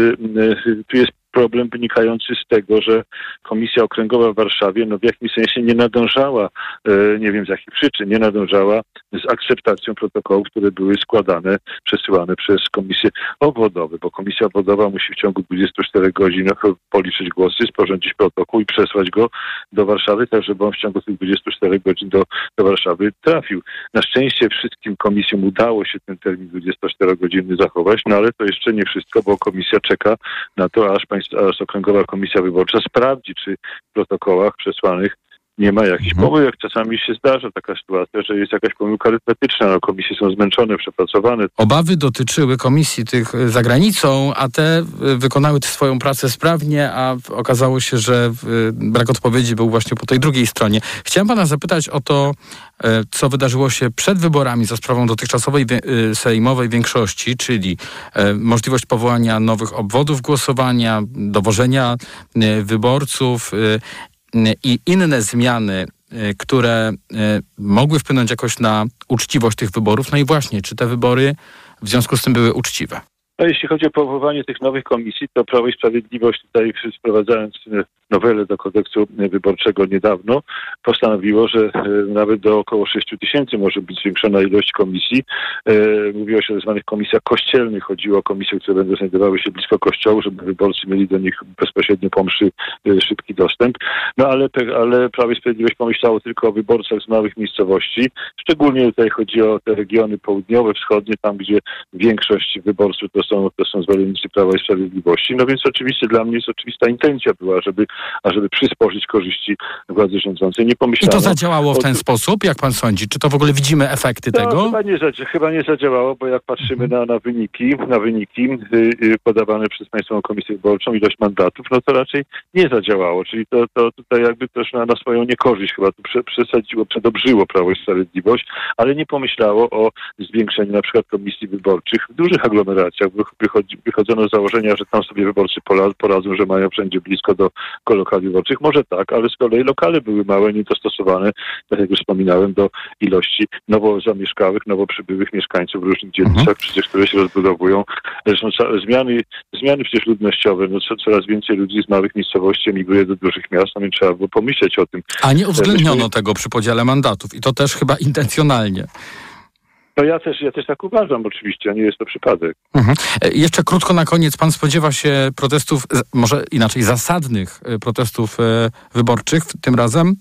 y, tu jest problem wynikający z tego, że Komisja Okręgowa w Warszawie no w jakimś sensie nie nadążała, e, nie wiem z jakich przyczyn, nie nadążała z akceptacją protokołów, które były składane, przesyłane przez Komisję Obwodowe, bo Komisja Obwodowa musi w ciągu 24 godzin policzyć głosy, sporządzić protokół i przesłać go do Warszawy, tak żeby on w ciągu tych 24 godzin do, do Warszawy trafił. Na szczęście wszystkim komisjom udało się ten termin 24-godzinny zachować, no ale to jeszcze nie wszystko, bo komisja czeka na to, aż państwo oraz Okręgowa Komisja Wyborcza sprawdzi, czy w protokołach przesłanych nie ma jakichś mhm. pomyłek. Czasami się zdarza taka sytuacja, że jest jakaś pomyłka arytmetyczna. No, komisje są zmęczone, przepracowane. Obawy dotyczyły komisji tych e, za granicą, a te e, wykonały swoją pracę sprawnie, a okazało się, że e, brak odpowiedzi był właśnie po tej drugiej stronie. Chciałem pana zapytać o to, co wydarzyło się przed wyborami za sprawą dotychczasowej sejmowej większości, czyli możliwość powołania nowych obwodów głosowania, dowożenia wyborców, i inne zmiany, y, które y, mogły wpłynąć jakoś na uczciwość tych wyborów. No i właśnie, czy te wybory w związku z tym były uczciwe? No, jeśli chodzi o powoływanie tych nowych komisji, to Prawo i Sprawiedliwość tutaj sprowadzając nowelę do kodeksu wyborczego niedawno, postanowiło, że e, nawet do około 6 tysięcy może być zwiększona ilość komisji. E, Mówiło się o tzw. komisjach kościelnych. Chodziło o komisje, które będą znajdowały się blisko kościołu, żeby wyborcy mieli do nich bezpośrednio po mszy e, szybki dostęp. No ale, ale Prawo i Sprawiedliwość pomyślało tylko o wyborcach z małych miejscowości. Szczególnie tutaj chodzi o te regiony południowe, wschodnie, tam gdzie większość wyborców to są, to są zwolennicy Prawa i Sprawiedliwości. No więc oczywiście dla mnie jest oczywista intencja była, żeby, ażeby przysporzyć korzyści władzy rządzącej. Nie I pomyślano... to zadziałało w ten sposób, jak pan sądzi? Czy to w ogóle widzimy efekty no, tego? Chyba nie, chyba nie zadziałało, bo jak patrzymy na, na wyniki, na wyniki y, y, podawane przez Państwową Komisję Wyborczą, ilość mandatów, no to raczej nie zadziałało. Czyli to, to tutaj jakby też na, na swoją niekorzyść chyba tu prze, przesadziło, przedobrzyło Prawo i Sprawiedliwość, ale nie pomyślało o zwiększeniu na przykład komisji wyborczych w dużych aglomeracjach. Wych- Wychodzi, wychodzono z założenia, że tam sobie wyborcy poradzą, że mają wszędzie blisko do, do lokali wyborczych. Może tak, ale z kolei lokale były małe, niedostosowane, tak jak już wspominałem, do ilości nowo zamieszkałych, nowo przybyłych mieszkańców w różnych dzielnicach, przecież które się rozbudowują. Zresztą zmiany, zmiany przecież ludnościowe, no co, coraz więcej ludzi z małych miejscowości emigruje do dużych miast, no więc trzeba było pomyśleć o tym. A nie uwzględniono Myśmy- tego przy podziale mandatów i to też chyba intencjonalnie. No ja też, ja też tak uważam oczywiście, a nie jest to przypadek. Mhm. E, Jeszcze krótko na koniec. Pan spodziewa się protestów, może inaczej, zasadnych e, protestów e, wyborczych tym razem?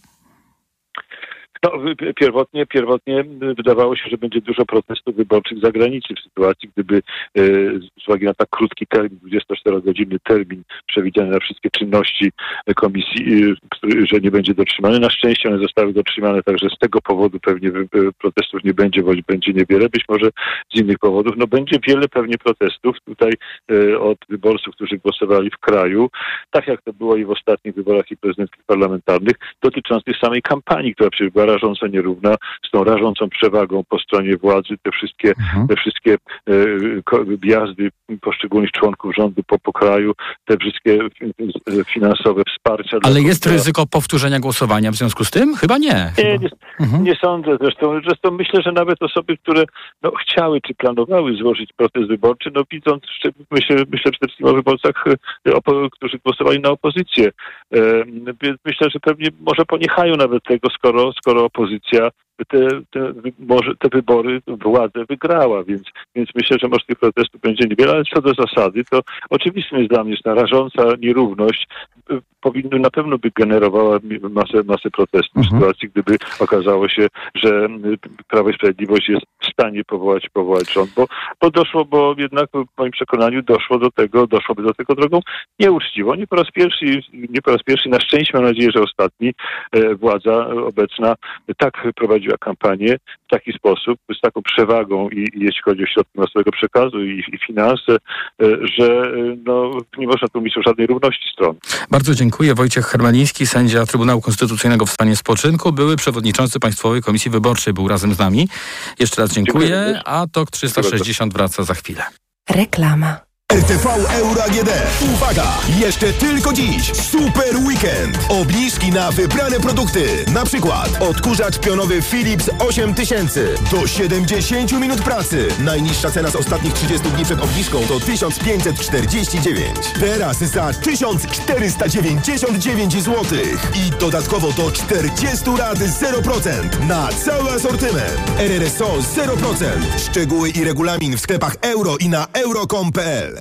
No, pierwotnie, pierwotnie wydawało się, że będzie dużo protestów wyborczych za granicą w sytuacji, gdyby e, z uwagi na tak krótki termin, 24-godzinny termin przewidziany na wszystkie czynności komisji, e, że nie będzie dotrzymany. Na szczęście one zostały dotrzymane, także z tego powodu pewnie e, protestów nie będzie, bądź będzie niewiele, być może z innych powodów. No będzie wiele pewnie protestów tutaj od wyborców, którzy głosowali w kraju, tak jak to było i w ostatnich wyborach i prezydenckich parlamentarnych, dotyczących samej kampanii, która przecież była rażąco nierówna, z tą rażącą przewagą po stronie władzy, te wszystkie, te wszystkie e, wjazdy poszczególnych członków rządu po, po kraju, te wszystkie e, finansowe wsparcia. Ale jest ryzyko powtórzenia głosowania w związku z tym? Chyba nie. nie, nie, nie sądzę zresztą. Zresztą myślę, że nawet osoby, które no, chciały czy planowały złożyć protest wyborczy, no widząc, myślę, myślę przede wszystkim o wyborcach, którzy głosowali na opozycję. E, myślę, że pewnie może poniechają nawet tego, skoro, skoro opozycja te, te, wy- może te wybory władzę wygrała, więc, więc myślę, że może tych protestów będzie niewiele, ale co do zasady, to oczywistym jest dla mnie, że rażąca nierówność y, powinno na pewno by generowała masę, masę protestów w sytuacji, gdyby okazało się, że y, Prawo i Sprawiedliwość jest w stanie powołać, powołać rząd, bo, bo doszło, bo jednak w moim przekonaniu doszło do tego, doszłoby do tego drogą nieuczciwą. Nie po raz pierwszy, nie po raz pierwszy, na szczęście mam nadzieję, że ostatni, e, władza obecna tak prowadziła kampanię w taki sposób, z taką przewagą i, i jeśli chodzi o środki masowego przekazu i, i finanse, e, że e, no, nie można tu o żadnej równości stron. Bardzo dziękuję. Wojciech Hermeliński, sędzia Trybunału Konstytucyjnego w stanie spoczynku, były przewodniczący Państwowej Komisji Wyborczej, był razem z nami. Jeszcze raz dziękuję, Dziękuję a TOK 360 wraca za chwilę. Reklama. RTV Euro AGD. Uwaga! Jeszcze tylko dziś super weekend. Obniżki na wybrane produkty. Na przykład odkurzacz pionowy Philips 8000 do 70 minut pracy. Najniższa cena z ostatnich 30 dni przed obniżką to 1549. Teraz za 1499 zł. I dodatkowo do 40 lat 0% na cały asortyment. RRSO 0%. Szczegóły i regulamin w sklepach euro i na euro.com.pl.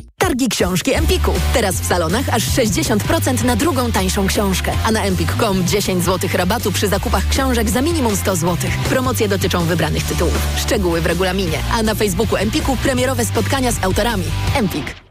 Targi książki Empiku. Teraz w salonach aż 60% na drugą tańszą książkę. A na empik.com 10 zł rabatu przy zakupach książek za minimum 100 zł. Promocje dotyczą wybranych tytułów. Szczegóły w regulaminie. A na Facebooku Empiku premierowe spotkania z autorami. Empik.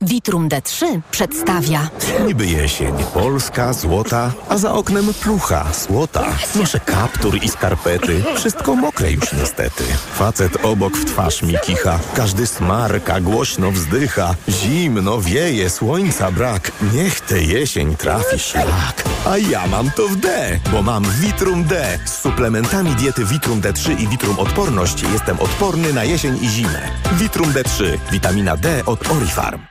Vitrum D3 przedstawia Niby jesień, Polska, złota, a za oknem plucha, słota. Noszę kaptur i skarpety, wszystko mokre już niestety. Facet obok w twarz mi kicha, każdy smarka, głośno wzdycha. Zimno wieje, słońca brak, niech tę jesień trafi szlak. A ja mam to w D, bo mam Vitrum D. Z suplementami diety Vitrum D3 i Vitrum Odporność jestem odporny na jesień i zimę. Vitrum D3, witamina D od Orifarm.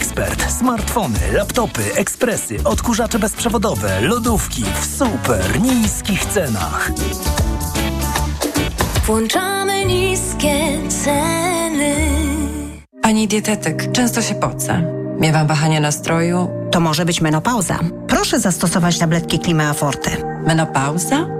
Expert. Smartfony, laptopy, ekspresy, odkurzacze bezprzewodowe, lodówki w super niskich cenach. Włączamy niskie ceny. Pani dietetyk, często się pocę. Miewam wahania nastroju. To może być menopauza. Proszę zastosować tabletki Klima Forte. Menopauza?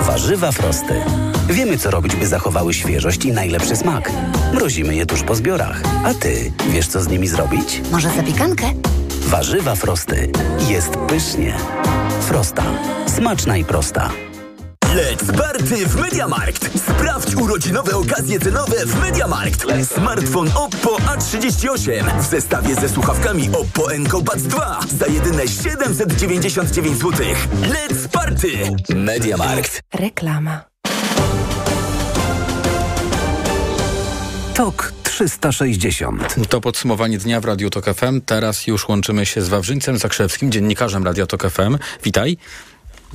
Warzywa frosty. Wiemy, co robić, by zachowały świeżość i najlepszy smak. Mrozimy je tuż po zbiorach. A ty, wiesz, co z nimi zrobić? Może zapiekankę? Warzywa frosty. Jest pysznie. Frosta. Smaczna i prosta. Let's party w Mediamarkt! Sprawdź urodzinowe okazje cenowe w Mediamarkt. Smartfon Oppo A38 w zestawie ze słuchawkami Oppo Enco Buds 2 za jedyne 799 zł. Let's party! Mediamarkt. Reklama. TOK 360. To podsumowanie dnia w Radiu Tok FM. Teraz już łączymy się z Wawrzyńcem Zakrzewskim, dziennikarzem Radia Tok FM. Witaj.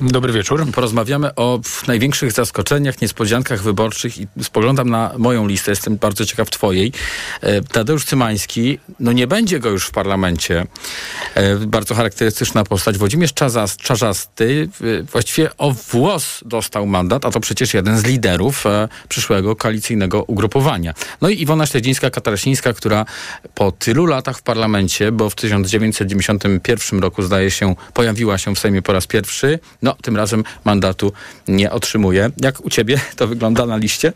Dobry wieczór. Porozmawiamy o największych zaskoczeniach, niespodziankach wyborczych i spoglądam na moją listę, jestem bardzo ciekaw twojej. E, Tadeusz Cymański, no nie będzie go już w parlamencie. E, Bardzo charakterystyczna postać. Włodzimierz Czazas, Czarzasty właściwie o włos dostał mandat, a to przecież jeden z liderów e, przyszłego koalicyjnego ugrupowania. No i Iwona Śledzińska-Katarasińska, która po tylu latach w parlamencie, bo w 1991 roku zdaje się pojawiła się w Sejmie po raz pierwszy, no, tym razem mandatu nie otrzymuje. Jak u ciebie to wygląda na liście?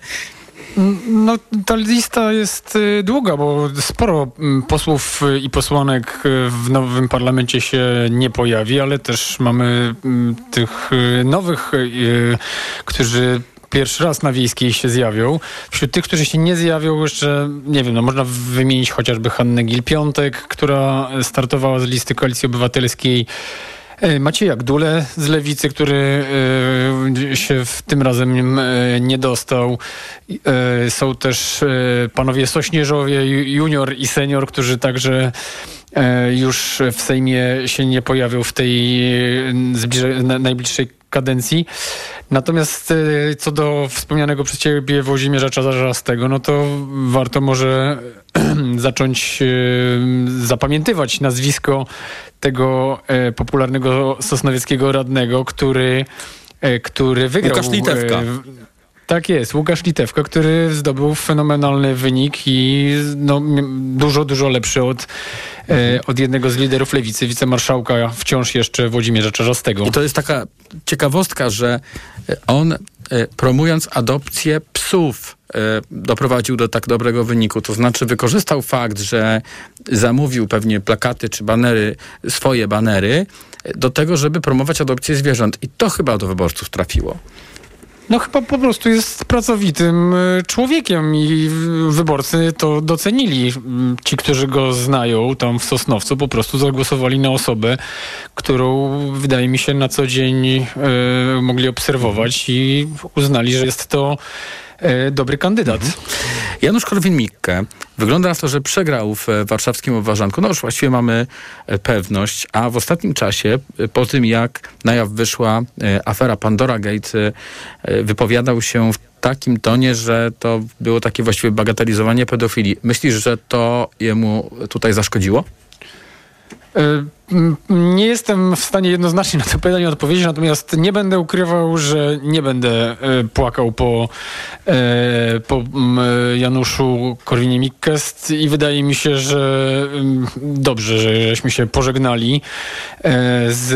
No, ta lista jest y, długa, bo sporo mm, posłów i posłanek y, w nowym parlamencie się nie pojawi, ale też mamy mm, tych y, nowych, którzy pierwszy raz na wiejskiej się zjawią. Wśród tych, którzy się nie zjawią, jeszcze nie wiem, no można wymienić chociażby Hannę Gil-Piątek, która startowała z listy Koalicji Obywatelskiej. E, Macieja Gdule z Lewicy, który e, się w tym razem e, nie dostał. Są też panowie Sośnierzowie, ju- junior i senior, którzy także już w Sejmie się nie pojawią w tej najbliższej kadencji. Natomiast e, co do wspomnianego przez ciebie Włodzimierza Czarzastego, no to warto może zacząć e, zapamiętywać nazwisko tego e, popularnego sosnowieckiego radnego, który, e, który wygrał. Łukasz Litewka. Tak jest, Łukasz Litewka, który zdobył fenomenalny wynik i no, dużo, dużo lepszy od, e, od jednego z liderów lewicy, wicemarszałka wciąż jeszcze Włodzimierza Czarzastego. I to jest taka ciekawostka, że e, on e, promując adopcję psów e, doprowadził do tak dobrego wyniku. To znaczy wykorzystał fakt, że zamówił pewnie plakaty czy banery, swoje banery, do tego, żeby promować adopcję zwierząt. I to chyba do wyborców trafiło. No chyba po prostu jest pracowitym y, człowiekiem i wyborcy to docenili. Ci, którzy go znają tam w Sosnowcu, po prostu zagłosowali na osobę, którą wydaje mi się na co dzień y, mogli obserwować i uznali, że jest to dobry kandydat. Mhm. Janusz Korwin-Mikke wygląda na to, że przegrał w warszawskim obważanku. No już właściwie mamy e, pewność, a w ostatnim czasie, e, po tym jak na jaw wyszła e, afera Pandora Gate, wypowiadał się w takim tonie, że to było takie właściwie bagatelizowanie pedofilii. Myślisz, że to jemu tutaj zaszkodziło? Nie jestem w stanie jednoznacznie na to pytanie odpowiedzieć, natomiast nie będę ukrywał, że nie będę e, płakał po, e, po Januszu Korwinie-Mikkest i wydaje mi się, że dobrze, żeśmy się pożegnali e, z,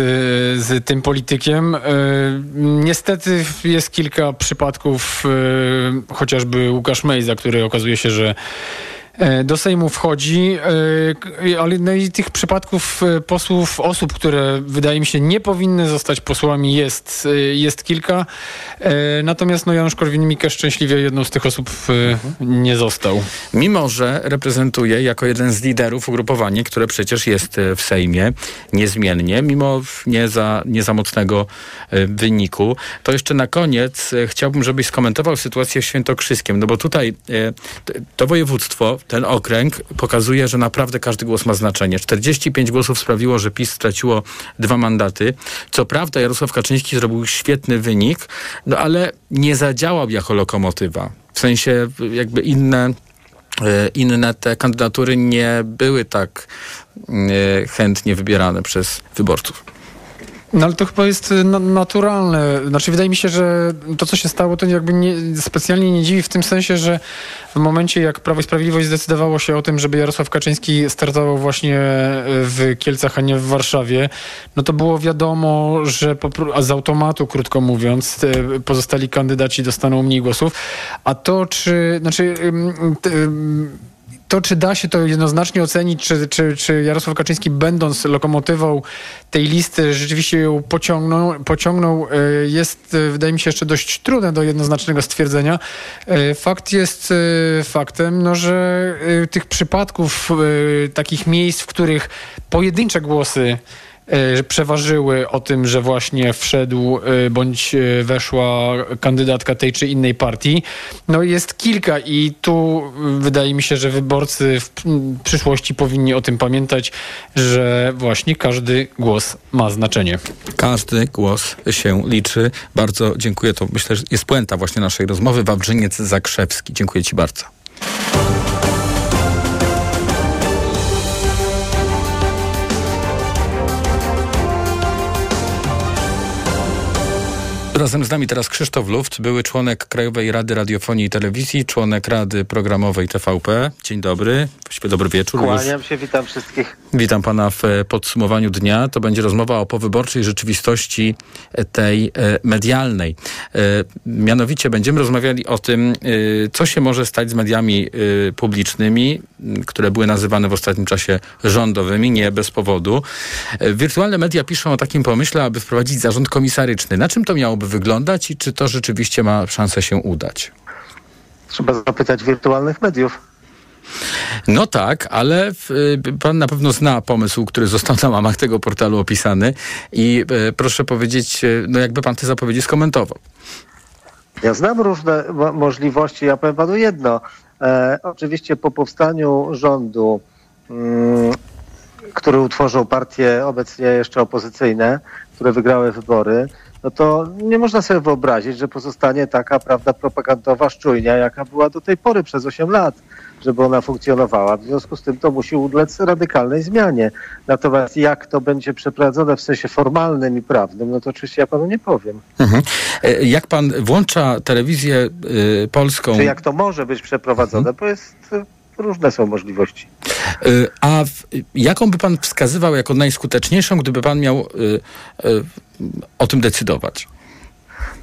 z tym politykiem. Niestety jest kilka przypadków, chociażby Łukasz Mejza, który okazuje się, że E, do Sejmu wchodzi, e, ale no i tych przypadków e, posłów, osób, które wydaje mi się nie powinny zostać posłami jest, jest kilka. Natomiast no Janusz Korwin-Mikke szczęśliwie jedną z tych osób nie został. Mimo, że reprezentuje jako jeden z liderów ugrupowanie, które przecież jest w Sejmie niezmiennie, mimo nie za, nie za mocnego wyniku, to jeszcze na koniec chciałbym, żebyś skomentował sytuację w Świętokrzyskiem, no bo tutaj to województwo ten okręg pokazuje, że naprawdę każdy głos ma znaczenie. 45 głosów sprawiło, że PiS straciło dwa mandaty. Co prawda Jarosław Kaczyński zrobił świetny wynik, no ale nie zadziałał jako lokomotywa. W sensie jakby inne e, inne te kandydatury nie były tak e, chętnie wybierane przez wyborców. No ale to chyba jest y, naturalne. Znaczy wydaje mi się, że to, co się stało, to jakby nie, specjalnie nie dziwi w tym sensie, że w momencie, jak Prawo i Sprawiedliwość zdecydowało się o tym, żeby Jarosław Kaczyński startował właśnie w Kielcach, a nie w Warszawie, no to było wiadomo, że z automatu, krótko mówiąc, pozostali kandydaci dostaną mniej głosów. A to, czy... Znaczy... to, czy da się to jednoznacznie ocenić, czy, czy, czy Jarosław Kaczyński, będąc lokomotywą tej listy, rzeczywiście ją pociągnął, pociągnął e, jest, e, wydaje mi się, jeszcze dość trudne do jednoznacznego stwierdzenia. E, fakt jest faktem, no, że tych przypadków, takich miejsc, w których pojedyncze głosy przeważyły o tym, że właśnie wszedł e, bądź e, weszła kandydatka tej czy innej partii. No jest kilka i tu wydaje mi się, że wyborcy w przyszłości powinni o tym pamiętać, że właśnie każdy głos ma znaczenie. Każdy głos się liczy. Bardzo dziękuję. To myślę, że jest puenta właśnie naszej rozmowy. Wawrzyniec Zakrzewski. Dziękuję Ci bardzo. Razem z nami teraz Krzysztof Luft, były członek Krajowej Rady Radiofonii i Telewizji, członek Rady Programowej TVP. Dzień dobry, właściwie dobry wieczór. Kłaniam się, witam wszystkich. Witam pana w e, podsumowaniu dnia. To będzie rozmowa o powyborczej rzeczywistości e, tej e, medialnej. Mianowicie będziemy rozmawiali o tym, co się może stać z mediami publicznymi, które były nazywane w ostatnim czasie rządowymi, nie bez powodu. Wirtualne media piszą o takim pomyśle, aby wprowadzić zarząd komisaryczny. Na czym to miałoby wyglądać i czy to rzeczywiście ma szansę się udać? Trzeba zapytać wirtualnych mediów. No tak, ale y, pan na pewno zna pomysł, który został na łamach tego portalu opisany i y, proszę powiedzieć, y, no jakby pan te zapowiedzi skomentował. Ja znam różne możliwości, ja powiem panu jedno. E, oczywiście po powstaniu rządu, mm, który utworzył partie obecnie jeszcze opozycyjne, które wygrały wybory, no to nie można sobie wyobrazić, że pozostanie taka prawda propagandowa szczujnia, jaka była do tej pory przez 8 lat, żeby ona funkcjonowała. W związku z tym to musi ulec radykalnej zmianie. Natomiast jak to będzie przeprowadzone w sensie formalnym i prawnym, no to oczywiście ja panu nie powiem. Mhm. E, jak pan włącza telewizję y, polską... Czy jak to może być przeprowadzone, mhm. bo jest różne są możliwości. E, a w, jaką by pan wskazywał jako najskuteczniejszą, gdyby pan miał y, y, o tym decydować?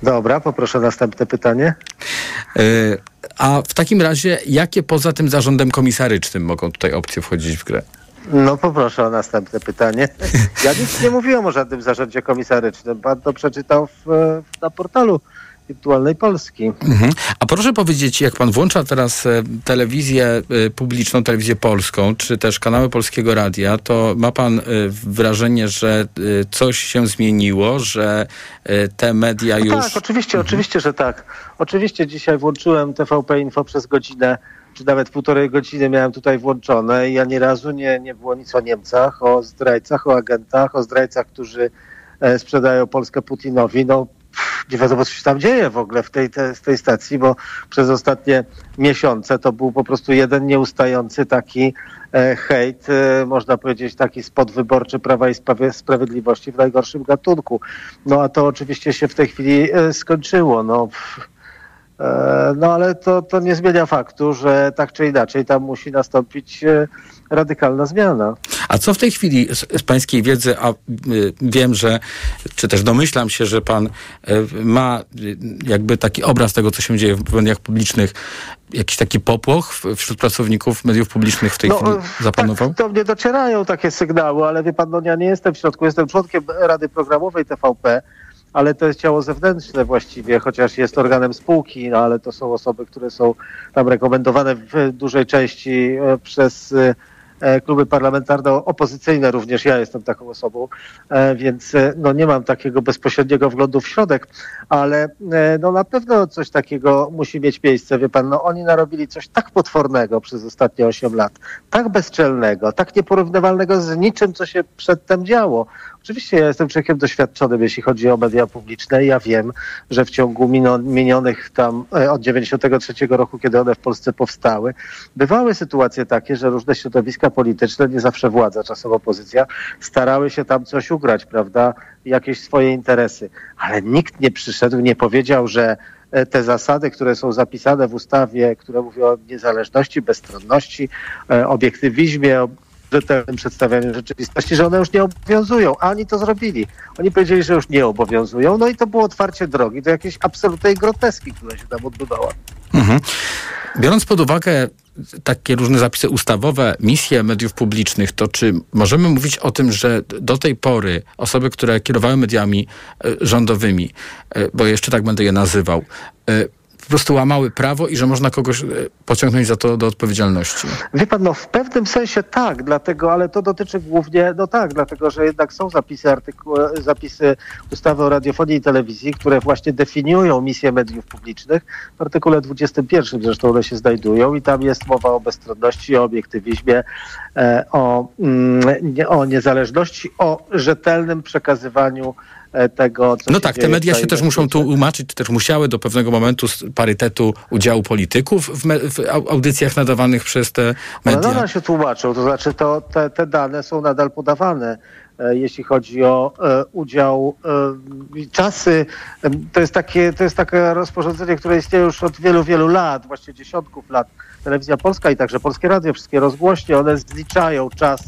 Dobra, poproszę następne pytanie. A w takim razie, jakie poza tym zarządem komisarycznym mogą tutaj opcje wchodzić w grę? No poproszę o następne pytanie. Ja nic nie mówiłem o żadnym zarządzie komisarycznym. Pan to przeczytał w, na portalu wirtualnej Polski. Mhm. A proszę powiedzieć, jak pan włącza teraz e, telewizję e, publiczną, telewizję polską, czy też kanały Polskiego Radia, to ma pan e, wrażenie, że coś się zmieniło, że te media No już... Tak, oczywiście, oczywiście, że tak. Oczywiście dzisiaj włączyłem TVP Info przez godzinę, czy nawet półtorej godziny miałem tutaj włączone i ani razu nie, nie było nic o Niemcach, o zdrajcach, o agentach, o zdrajcach, którzy sprzedają Polskę Putinowi. No, nie wiadomo, co się tam dzieje w ogóle w tej, te, tej stacji, bo przez ostatnie miesiące to był po prostu jeden nieustający taki e, hejt, e, można powiedzieć taki spod wyborczy Prawa i Sprawie- Sprawiedliwości w najgorszym gatunku. No a to oczywiście się w tej chwili e, skończyło. No, pff, no ale to, to nie zmienia faktu, że tak czy inaczej tam musi nastąpić e, radykalna zmiana. A co w tej chwili z, z pańskiej wiedzy, a y, wiem, że, czy też domyślam się, że pan y, ma y, jakby taki obraz tego, co się dzieje w mediach publicznych, jakiś taki popłoch w, wśród pracowników mediów publicznych w tej chwili e, zapanował? Tak, do mnie docierają takie sygnały, ale wie pan, no ja nie jestem w środku, jestem członkiem Rady Programowej TVP, ale to jest ciało zewnętrzne właściwie, chociaż jest organem spółki, no ale to są osoby, które są tam rekomendowane w dużej części e, przez e, e, kluby parlamentarne opozycyjne, również ja jestem taką osobą, więc no nie mam takiego bezpośredniego wglądu w środek, ale no na pewno coś takiego musi mieć miejsce, wie pan, no oni narobili coś tak potwornego przez ostatnie 8 lat, tak bezczelnego, tak nieporównywalnego z niczym, co się przedtem działo. Oczywiście ja jestem człowiekiem doświadczonym, jeśli chodzi o media publiczne ja wiem, że w ciągu minionych tam e, od 93 roku, kiedy one w Polsce powstały, bywały sytuacje takie, że różne środowiska polityczne, nie zawsze władza, czasem opozycja, starały się tam coś ugrać, prawda, jakieś swoje interesy. Ale nikt nie przyszedł, nie powiedział, że e, te zasady, które są zapisane w ustawie, które mówią o niezależności, bezstronności, e, obiektywizmie, rzetelnym przedstawianiu rzeczywistości, że one już nie obowiązują, a oni to zrobili. Oni powiedzieli, że już nie obowiązują, no i to było otwarcie drogi do jakiejś absolutnej groteski, która się tam odbywała. Mhm. Biorąc pod uwagę takie różne zapisy ustawowe, misje mediów publicznych, to czy możemy mówić o tym, że do tej pory osoby, które kierowały mediami e, rządowymi, e, bo jeszcze tak będę je nazywał, e, po prostu łamały prawo i że można kogoś e, pociągnąć za to do odpowiedzialności? Wie pan, no w pewnym sensie tak, dlatego, ale to dotyczy głównie, no tak, dlatego, że jednak są zapisy, artyku- zapisy ustawy o radiofonii i telewizji, które właśnie definiują misję mediów publicznych. W artykule 21 zresztą one się znajdują i tam jest mowa o bezstronności, o obiektywizmie, e, o, mm, o niezależności, o rzetelnym przekazywaniu e, tego, co No tak, te media się też muszą tłumaczyć, czy też musiały do pewnego momentu z parytetu udziału polityków w, me, w au- audycjach nadawanych przez te One media. nadal się tłumaczą, to znaczy to, te, te dane są nadal podawane, e, jeśli chodzi o e, udział e, i czasy. e, To jest, takie, to jest takie rozporządzenie, które istnieje już od wielu, wielu lat, właściwie dziesiątków lat. Telewizja Polska i także Polskie Radio, wszystkie rozgłośnie, one zliczają czas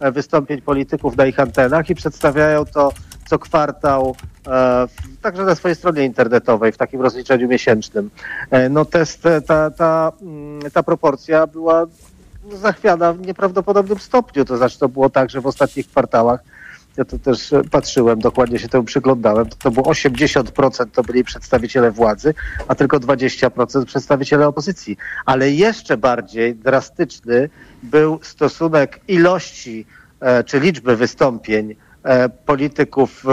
e, wystąpień polityków na ich antenach i przedstawiają to co kwartał, e, także na swojej stronie internetowej, w takim rozliczeniu miesięcznym. E, No test, ta, ta, mm, ta proporcja była zachwiana w nieprawdopodobnym stopniu. To znaczy to było tak, że w ostatnich kwartałach ja to też e, patrzyłem, dokładnie się temu przyglądałem, to, to było 80% to byli przedstawiciele władzy, a tylko 20% przedstawiciele opozycji. Ale jeszcze bardziej drastyczny był stosunek ilości e, czy liczby wystąpień e, polityków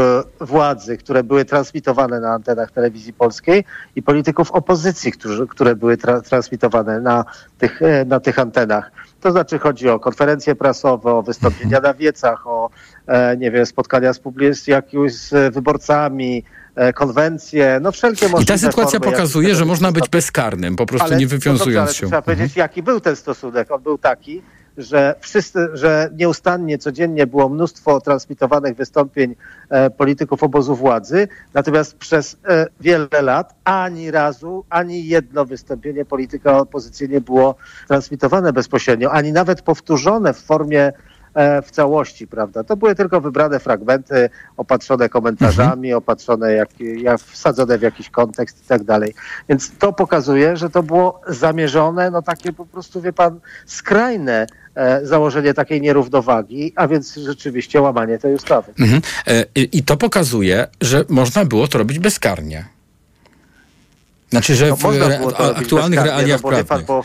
e, władzy, które były transmitowane na antenach telewizji polskiej i polityków opozycji, którzy, które były tra- transmitowane na tych, e, na tych antenach. To znaczy chodzi o konferencje prasowe, o wystąpienia na wiecach, o e, nie wiem, spotkania z, publi- z wyborcami, e, konwencje, no wszelkie możliwe I ta sytuacja formy, pokazuje, że można być bezkarnym, po prostu ale- nie no dobrze, wywiązując ale się. Trzeba powiedzieć, jaki był ten stosunek. On był taki, że wszyscy, że nieustannie, codziennie było mnóstwo transmitowanych wystąpień e, polityków obozu władzy, natomiast przez e, wiele lat ani razu, ani jedno wystąpienie polityka opozycji nie było transmitowane bezpośrednio, ani nawet powtórzone w formie e, w całości, prawda? To były tylko wybrane fragmenty, opatrzone komentarzami, opatrzone, jak, jak, wsadzone w jakiś kontekst i tak dalej. Więc to pokazuje, że to było zamierzone, no takie po prostu, wie pan, skrajne założenie takiej nierównowagi, a więc rzeczywiście łamanie tej ustawy. Mhm. E, I, to pokazuje, że można było to robić bezkarnie. Znaczy, że No, w re, aktualnych bezkarnie, realiach no, bo prawnych. Pan, bo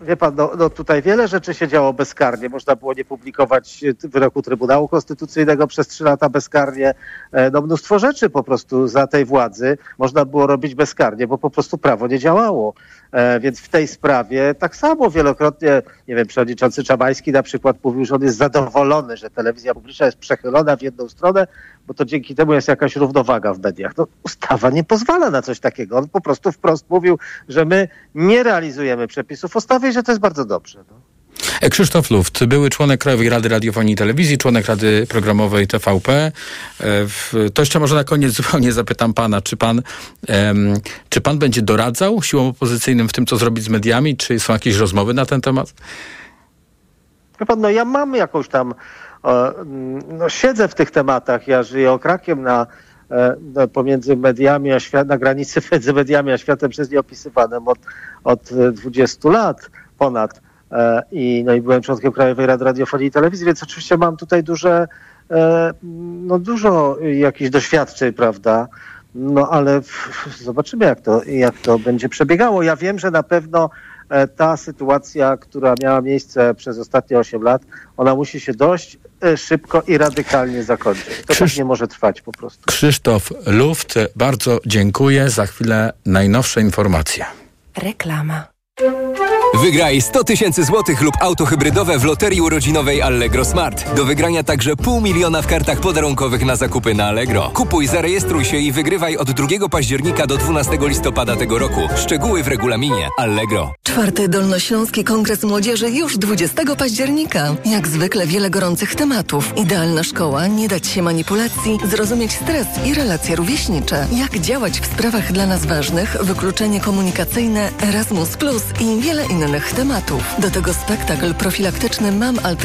Wie pan, no, no tutaj wiele rzeczy się działo bezkarnie. Można było nie publikować e, wyroku Trybunału Konstytucyjnego przez trzy lata bezkarnie. E, No mnóstwo rzeczy po prostu za tej władzy można było robić bezkarnie, bo po prostu prawo nie działało. E, Więc w tej sprawie tak samo wielokrotnie, nie wiem, przewodniczący Czabański na przykład mówił, że on jest zadowolony, że telewizja publiczna jest przechylona w jedną stronę, bo to dzięki temu jest jakaś równowaga w mediach. No, ustawa nie pozwala na coś takiego. On po prostu wprost mówił, że my nie realizujemy przepisów ustawy i że to jest bardzo dobrze. No. E, Krzysztof Luft, były członek Krajowej Rady Radiofonii i Telewizji, członek Rady Programowej TVP. E, To jeszcze może na koniec zupełnie zapytam pana, czy pan, czy pan będzie doradzał siłom opozycyjnym w tym, co zrobić z mediami? Czy są jakieś rozmowy na ten temat? Wie pan, no ja mam jakąś tam, no siedzę w tych tematach, ja żyję okrakiem na, e, no, pomiędzy mediami a świat, na granicy między mediami a światem przez nieopisywanym od, od e, 20 lat ponad. E, I, no i byłem członkiem Krajowej Rady Radiofonii i Telewizji, więc oczywiście mam tutaj duże, e, no dużo jakichś doświadczeń, prawda? No ale zobaczymy, jak to, jak to będzie przebiegało. Ja wiem, że na pewno ta sytuacja, która miała miejsce przez ostatnie 8 lat, ona musi się dość szybko i radykalnie zakończyć. To tak nie może trwać po prostu. Krzysztof Luft, bardzo dziękuję. Za chwilę najnowsze informacje. Reklama. Wygraj 100 tysięcy złotych lub auto hybrydowe w loterii urodzinowej Allegro Smart. Do wygrania także pół miliona w kartach podarunkowych na zakupy na Allegro. Kupuj, zarejestruj się i wygrywaj od 2 października do 12 listopada tego roku. Szczegóły w regulaminie Allegro. Czwarty Dolnośląski Kongres Młodzieży już 20 października. Jak zwykle wiele gorących tematów. Idealna szkoła, nie dać się manipulacji, zrozumieć stres i relacje rówieśnicze. Jak działać w sprawach dla nas ważnych, wykluczenie komunikacyjne, Erasmus Plus i wiele innych tematów. Do tego spektakl profilaktyczny Mam Alter